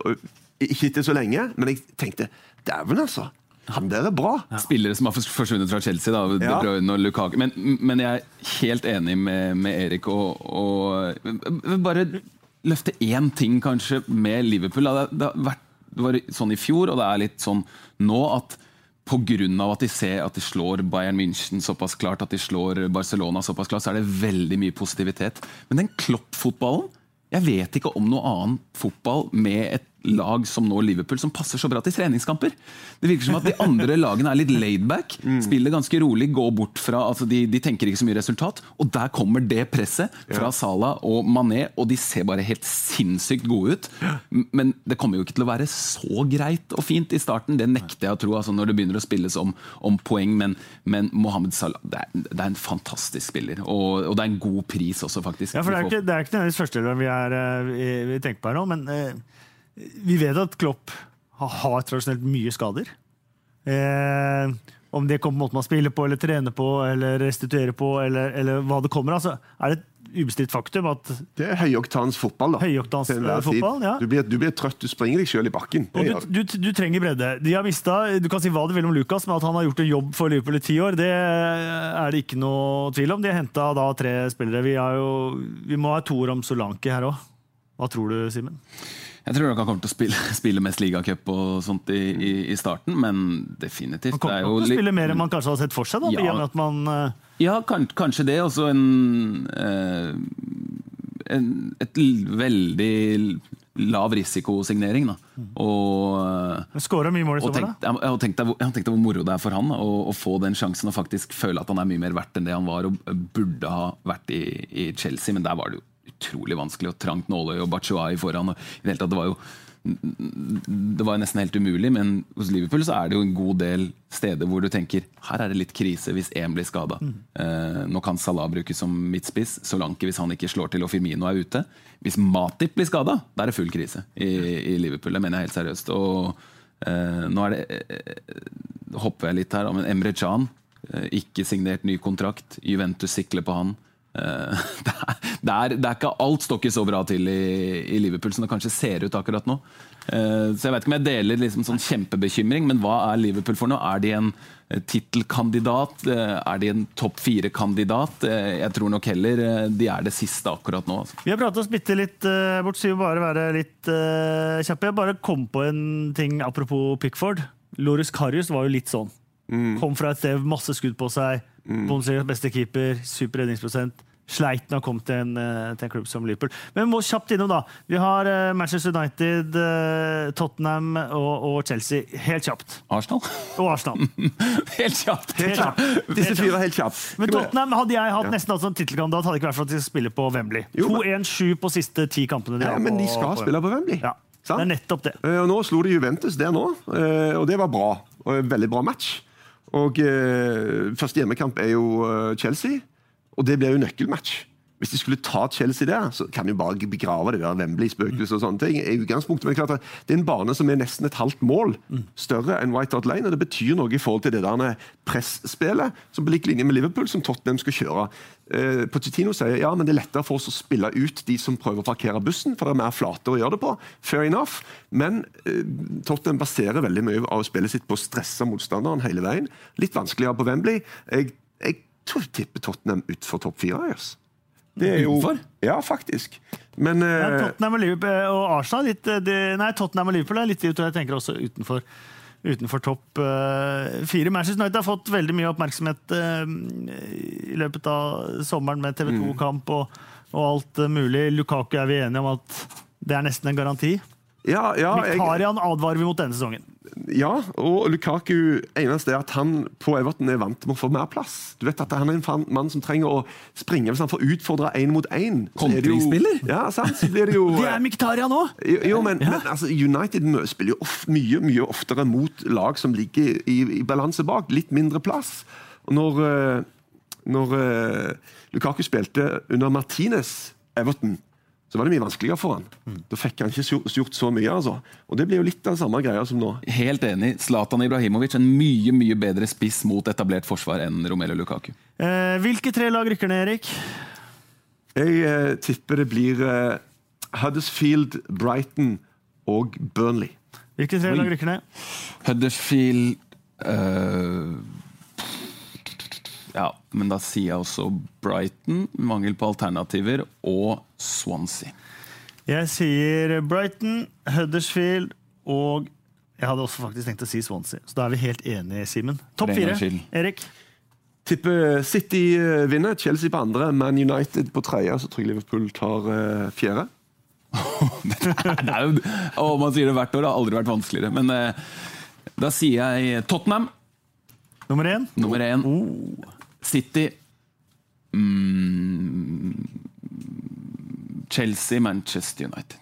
Ikke etter så lenge, men jeg tenkte dæven, altså. Han der er bra. Ja. Spillere som har forsvunnet fra Chelsea. Da, ja. Men, men, jeg er helt enig med, med Erik. Og, og bare løfte én ting kanskje med Liverpool. Det, det, vært, det, var sånn i fjor, og det er litt sånn nå at pga. at de ser at de slår Bayern München såpass klart, at de slår Barcelona såpass klart, så er det veldig mye positivitet. Men den Klopp-fotballen Jeg vet ikke om noe annen fotball med et lag som nå Liverpool, som passer så bra til treningskamper. Det virker som at de andre lagene er litt laidback, mm. spiller ganske rolig, går bort fra altså de, de, tenker ikke så mye resultat. Og der kommer det presset fra ja. Salah og Mané, og de ser bare helt sinnssykt gode ut. Men det kommer jo ikke til å være så greit og fint i starten, det nekter jeg å tro. altså Når det begynner å spilles om, om poeng, men, men, Mohammed Salah det er, det er, en fantastisk spiller. Og, og, det er en god pris også, faktisk. Ja, for Det er ikke, det er ikke nødvendigvis førsteelveren vi, er, eh, vi, vi tenker på her nå, men eh vi vet at Klopp har tradisjonelt mye skader. Eh, om det kommer på måten man spiller på, eller trener på, eller restituerer på, eller, eller hva det kommer av, så er det et ubestridt faktum at Det er høyoktans fotball, da. Høyoktans fotball, ja. du, blir, du, blir, trøtt, du springer deg sjøl i bakken. Og du, du, du, trenger bredde. De har mistet, Du kan si hva du vil om Lucas, men at han har gjort en jobb for Liverpool i ti år, det er det ikke noe tvil om. De har henta tre spillere. Vi, jo, vi må ha to ord om Solanke her òg. Hva tror du, Simen? Jeg tror nok han kommer til å spille, spille mest ligacup og sånt i, i, i, starten, men definitivt. Han kommer til å spille mer enn man kanskje har sett for seg? da, ja, at man... Uh... Ja, kan, kanskje det. Også en, uh, en, Et veldig lav risikosignering. da. Og, uh, Skåra mye mål i sommer, da? Jeg har tenkt deg hvor moro det er for han da, å, å, få den sjansen og faktisk føle at han er mye mer verdt enn det han var og burde ha vært i, i Chelsea, men der var det jo utrolig vanskelig og trangt nåløye og Bachuay foran. Og i det hele tatt, det var jo det var nesten helt umulig, men hos Liverpool så er det jo en god del steder hvor du tenker her er det litt krise hvis én blir skada. Mm. Eh, nå kan Salah brukes som midtspiss, Solanke hvis han ikke slår til og Firmino er ute. Hvis Matip blir skada, da er det full krise i, i, Liverpool. Det mener jeg helt seriøst. Og eh, nå er det eh, hopper jeg litt her, men Emre Can, eh, ikke signert ny kontrakt. Juventus sikler på han. Eh, det, er, det, er, ikke alt står ikke så bra til i, i, Liverpool som det kanskje ser ut akkurat nå. Eh, så jeg vet ikke om jeg deler liksom sånn kjempebekymring, men hva er Liverpool for noe? Er de en eh, tittelkandidat? Er de en topp fire-kandidat? Jeg tror nok heller de er det siste akkurat nå. Altså. Vi har pratet oss bitte litt bort, så vi må bare være litt uh, kjappe. Jeg bare kom på en ting apropos Pickford. Loris Karius var jo litt sånn. Mm. Kom fra et sted, masse skudd på seg. Mm. Bundesligas beste keeper, super redningsprosent. Sleit når han kom til en, eh, til en, klubb som Liverpool. Men vi må kjapt innom, da. Vi har uh, Manchester United, uh, Tottenham og, og, Chelsea. Helt kjapt. Arsenal? Og Arsenal. helt kjapt! Helt kjapt. Disse fire helt kjapt. Men Tottenham hadde jeg hatt nesten hatt som tittelkandidat, hadde ikke vært for at de skal spille på Wembley. 2-1-7 på siste ti kampene. De ja, men de skal på, spille på Wembley. Ja. Det er nettopp det. Og Nå slo de Juventus der nå, og det var bra. Og veldig bra match. Og eh, Første hjemmekamp er jo eh, Chelsea, og det blir jo nøkkelmatch. Hvis de skulle ta Chelsea der, så kan de jo bare begrave det der Wembley-spøkelset og sånne ting. i utgangspunktet, men klart at Det er en bane som er nesten et halvt mål større enn White Hart Lane. og Det betyr noe i forhold til det der presspillet, som på lik linje med Liverpool, som Tottenham skal kjøre. Eh, Pochettino sier ja, men det er lettere for oss å spille ut de som prøver å parkere bussen, for det er mer flate å gjøre det på. Fair enough. Men eh, Tottenham baserer veldig mye av spillet sitt på å stresse motstanderen hele veien. Litt vanskeligere på Wembley. Jeg, jeg tror tipper Tottenham utfor topp fire. Yes. Det er jo, Utenfor? Ja, faktisk. Men, ja, eh, Tottenham og, Liverpool, eh, og Arsenal litt, eh, de, Nei, Tottenham og Liverpool er litt jeg tenker også utenfor, utenfor topp uh, fire. Manchester United har fått veldig mye oppmerksomhet uh, i løpet av sommeren med TV 2-kamp mm. og, og, alt mulig. Lukaku er vi enige om at det er nesten en garanti. Ja, ja, Mkhitaryan advarer vi mot denne sesongen. Ja, og Lukaku eneste er at han på Everton er vant med å få mer plass. Du vet at Han er en mann som trenger å springe hvis han får utfordre én mot én. Kontringsspiller? Ja, sant, så blir det jo... det er Mkhitaryan nå Jo, jo, men, ja. men altså, United spiller jo ofte, mye mye oftere mot lag som ligger i, i balanse bak. Litt mindre plass. Og når, eh, når uh, Lukaku spilte under Martinez Everton så var det mye vanskeligere for han. Mm. Da fikk han ikke gjort så mye. altså. Og Det blir jo litt av samme greia som nå. Helt enig. Zlatan Ibrahimovic en mye mye bedre spiss mot etablert forsvar enn Romelu Lukaku. Eh, hvilke tre lag rykker ned, Erik? Jeg eh, tipper det blir eh, Huddersfield, Brighton og Burnley. Hvilke tre Oi. lag rykker ned? Huddersfield uh, Ja, men da sier jeg også Brighton. Mangel på alternativer. Og Swansea. Jeg sier Brighton, Huddersfield og Jeg hadde også faktisk tenkt å si Swansea. Så da er vi helt enige, Simen. Topp fire. Erik? Tipper City eh, vinner, Chelsea på andre, Man United på tredje. Så tror jeg Liverpool tar uh, fjerde. det er jo, og man sier det hvert år, det har aldri vært vanskeligere. Men uh, da sier jeg Tottenham. Nummer én? Nummer én. Oh. City mm, Chelsea, Manchester United.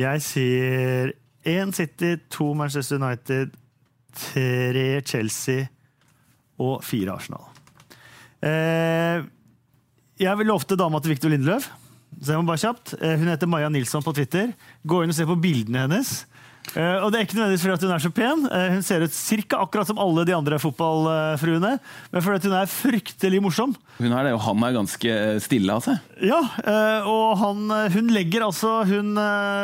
Jeg sier én City, to Manchester United, tre Chelsea og fire Arsenal. Eh, jeg lovte dama til Victor Lindløv, så jeg må bare kjapt. Eh, hun heter Maja Nilsson på Twitter. Gå inn og se på bildene hennes. Uh, og det er ikke nødvendigvis fordi hun er så pen. Uh, hun ser ut cirka akkurat som alle de andre fotballfruene. Men fordi hun er fryktelig morsom. Hun er det, og han er ganske stille av seg. Ja, uh, og han, hun legger altså Hun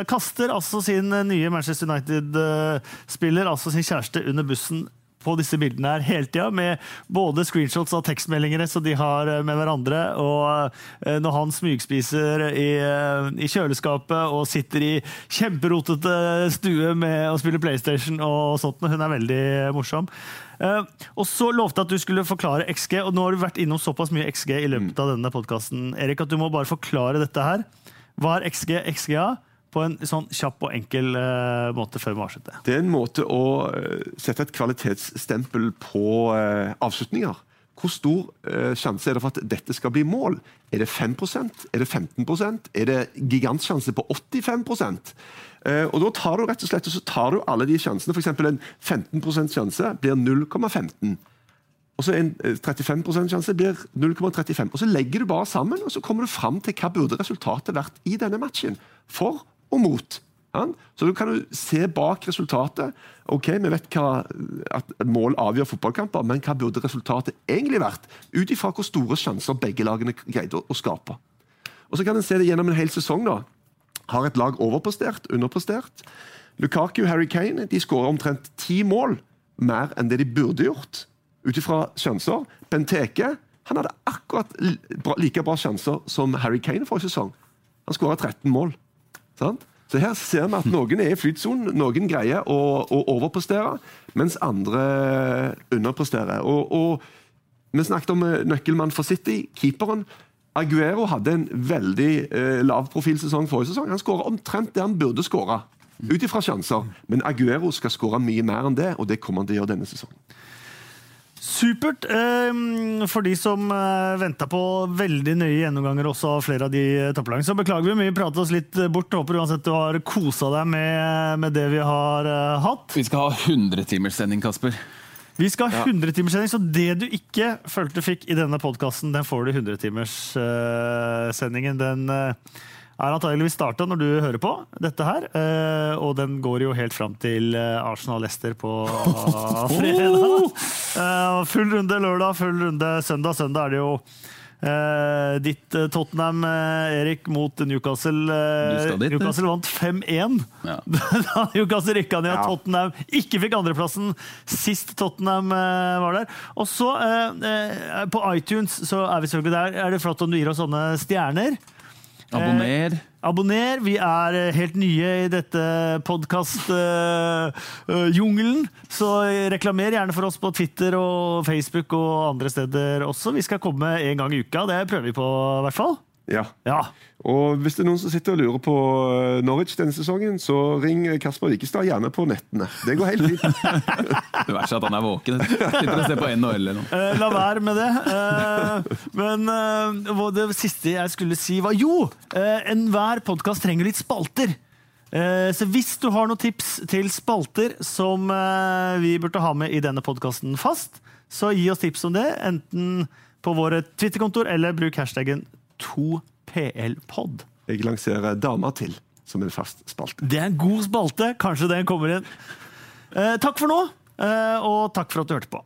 kaster altså sin nye Manchester United-spiller, altså sin kjæreste, under bussen på disse bildene her hele tida, med både screenshots av tekstmeldingene som de har eh, med hverandre, og eh, når han smygspiser i, eh, i kjøleskapet og sitter i kjemperotete stue med å spille PlayStation og sånt. Hun er veldig morsom. og så lovte jeg at du skulle forklare XG, og nå har du vært innom såpass mye XG i løpet av denne podkasten, Erik, at du må bare forklare dette her. Hva er XG XGA? På en sånn kjapp og enkel uh, måte før vi avslutter? Det er en måte å uh, sette et kvalitetsstempel på uh, avslutninger. Hvor stor sjanse er det for at dette skal bli mål? Er det 5% Er det 15% Er det gigantsjanse på 85 Uh, og Da tar du rett og slett og så tar du alle de sjansene. F.eks. en 15% sjanse blir 0,15. Og så en 35% sjanse blir 0,35. Og Så legger du bare sammen og så kommer du fram til hva burde resultatet vært i denne matchen. For og mot Så du kan jo se bak resultatet. Ok, Vi vet hva, at mål avgjør fotballkamper, men hva burde resultatet egentlig vært? Ut ifra hvor store sjanser begge lagene greide å, skape. Og Så kan en se det gjennom en hel sesong. da. Har et lag overprestert, underprestert? Lukaku og Harry Kane de skårer omtrent ti mål mer enn det de burde gjort, ut ifra sjanser. Benteke han hadde akkurat like bra sjanser som Harry Kane forrige sesong. Han skåra 13 mål. Sant? Så her ser vi at noen er i flytsonen, noen greier å, å overprestere, mens andre underpresterer. Og, og vi snakket om eh, nøkkelmann for City, keeperen. Aguero hadde en veldig eh, lavprofilsesong forrige sesong. Han skåra omtrent det han burde skåre, ut ifra sjanser. Men Aguero skal skåre mye mer enn det, og det kommer han til å gjøre denne sesongen. Supert. Eh, For de som venta på veldig nøye gjennomganger også av flere av de topplagene, så beklager vi mye. Pratet oss litt bort. Håper uansett du har kosa deg med, med det vi har eh, hatt. Vi skal ha 100-timerssending, Kasper. Vi skal ha 100-timerssending, så det du ikke følte fikk i denne podkasten, den får du i 100-timerssendingen. Den eh, er antageligvis starta når du hører på dette her, eh, og den går jo helt fram til eh, Arsenal-Lester på fredag. Eh, Full runde lørdag, full runde søndag. Søndag er det jo eh, ditt Tottenham, Erik, mot Newcastle. dit. Newcastle vant 5-1 Ja. da Newcastle rykka ned, og Ja. Tottenham ikke fikk andreplassen sist Tottenham var der. Og så, på iTunes, så er vi selvfølgelig der. Er det flott om du gir oss sånne stjerner? Abonner. Abonner. Vi er eh, helt nye i dette podkastjungelen, eh, så reklamer gjerne for oss på Twitter og Facebook og andre steder også. Vi skal komme en gang i uka. Det prøver vi på, i hvert fall. Ja. Ja. Og hvis det er noen som sitter og lurer på eh, Norwich denne sesongen, så ring Kasper Wikestad gjerne på nettene. Det går helt fint. Det verste er at han er våken. Sitter og ser på NHL eller noe. Eh, la være med det. Eh, men eh, det siste jeg skulle si, var jo! Uh, Enhver podkast trenger litt spalter. Eh, så hvis du har noen tips til spalter som eh, vi burde ha med i denne podkasten fast, så gi oss tips om det. Enten på våre Twitter-kontoer eller bruk hashtaggen 2plpod. Jeg lanserer Dama til som en fast spalte. Det er en god spalte. Kanskje den kommer inn. Eh, takk for nå, eh, og takk for at du hørte på.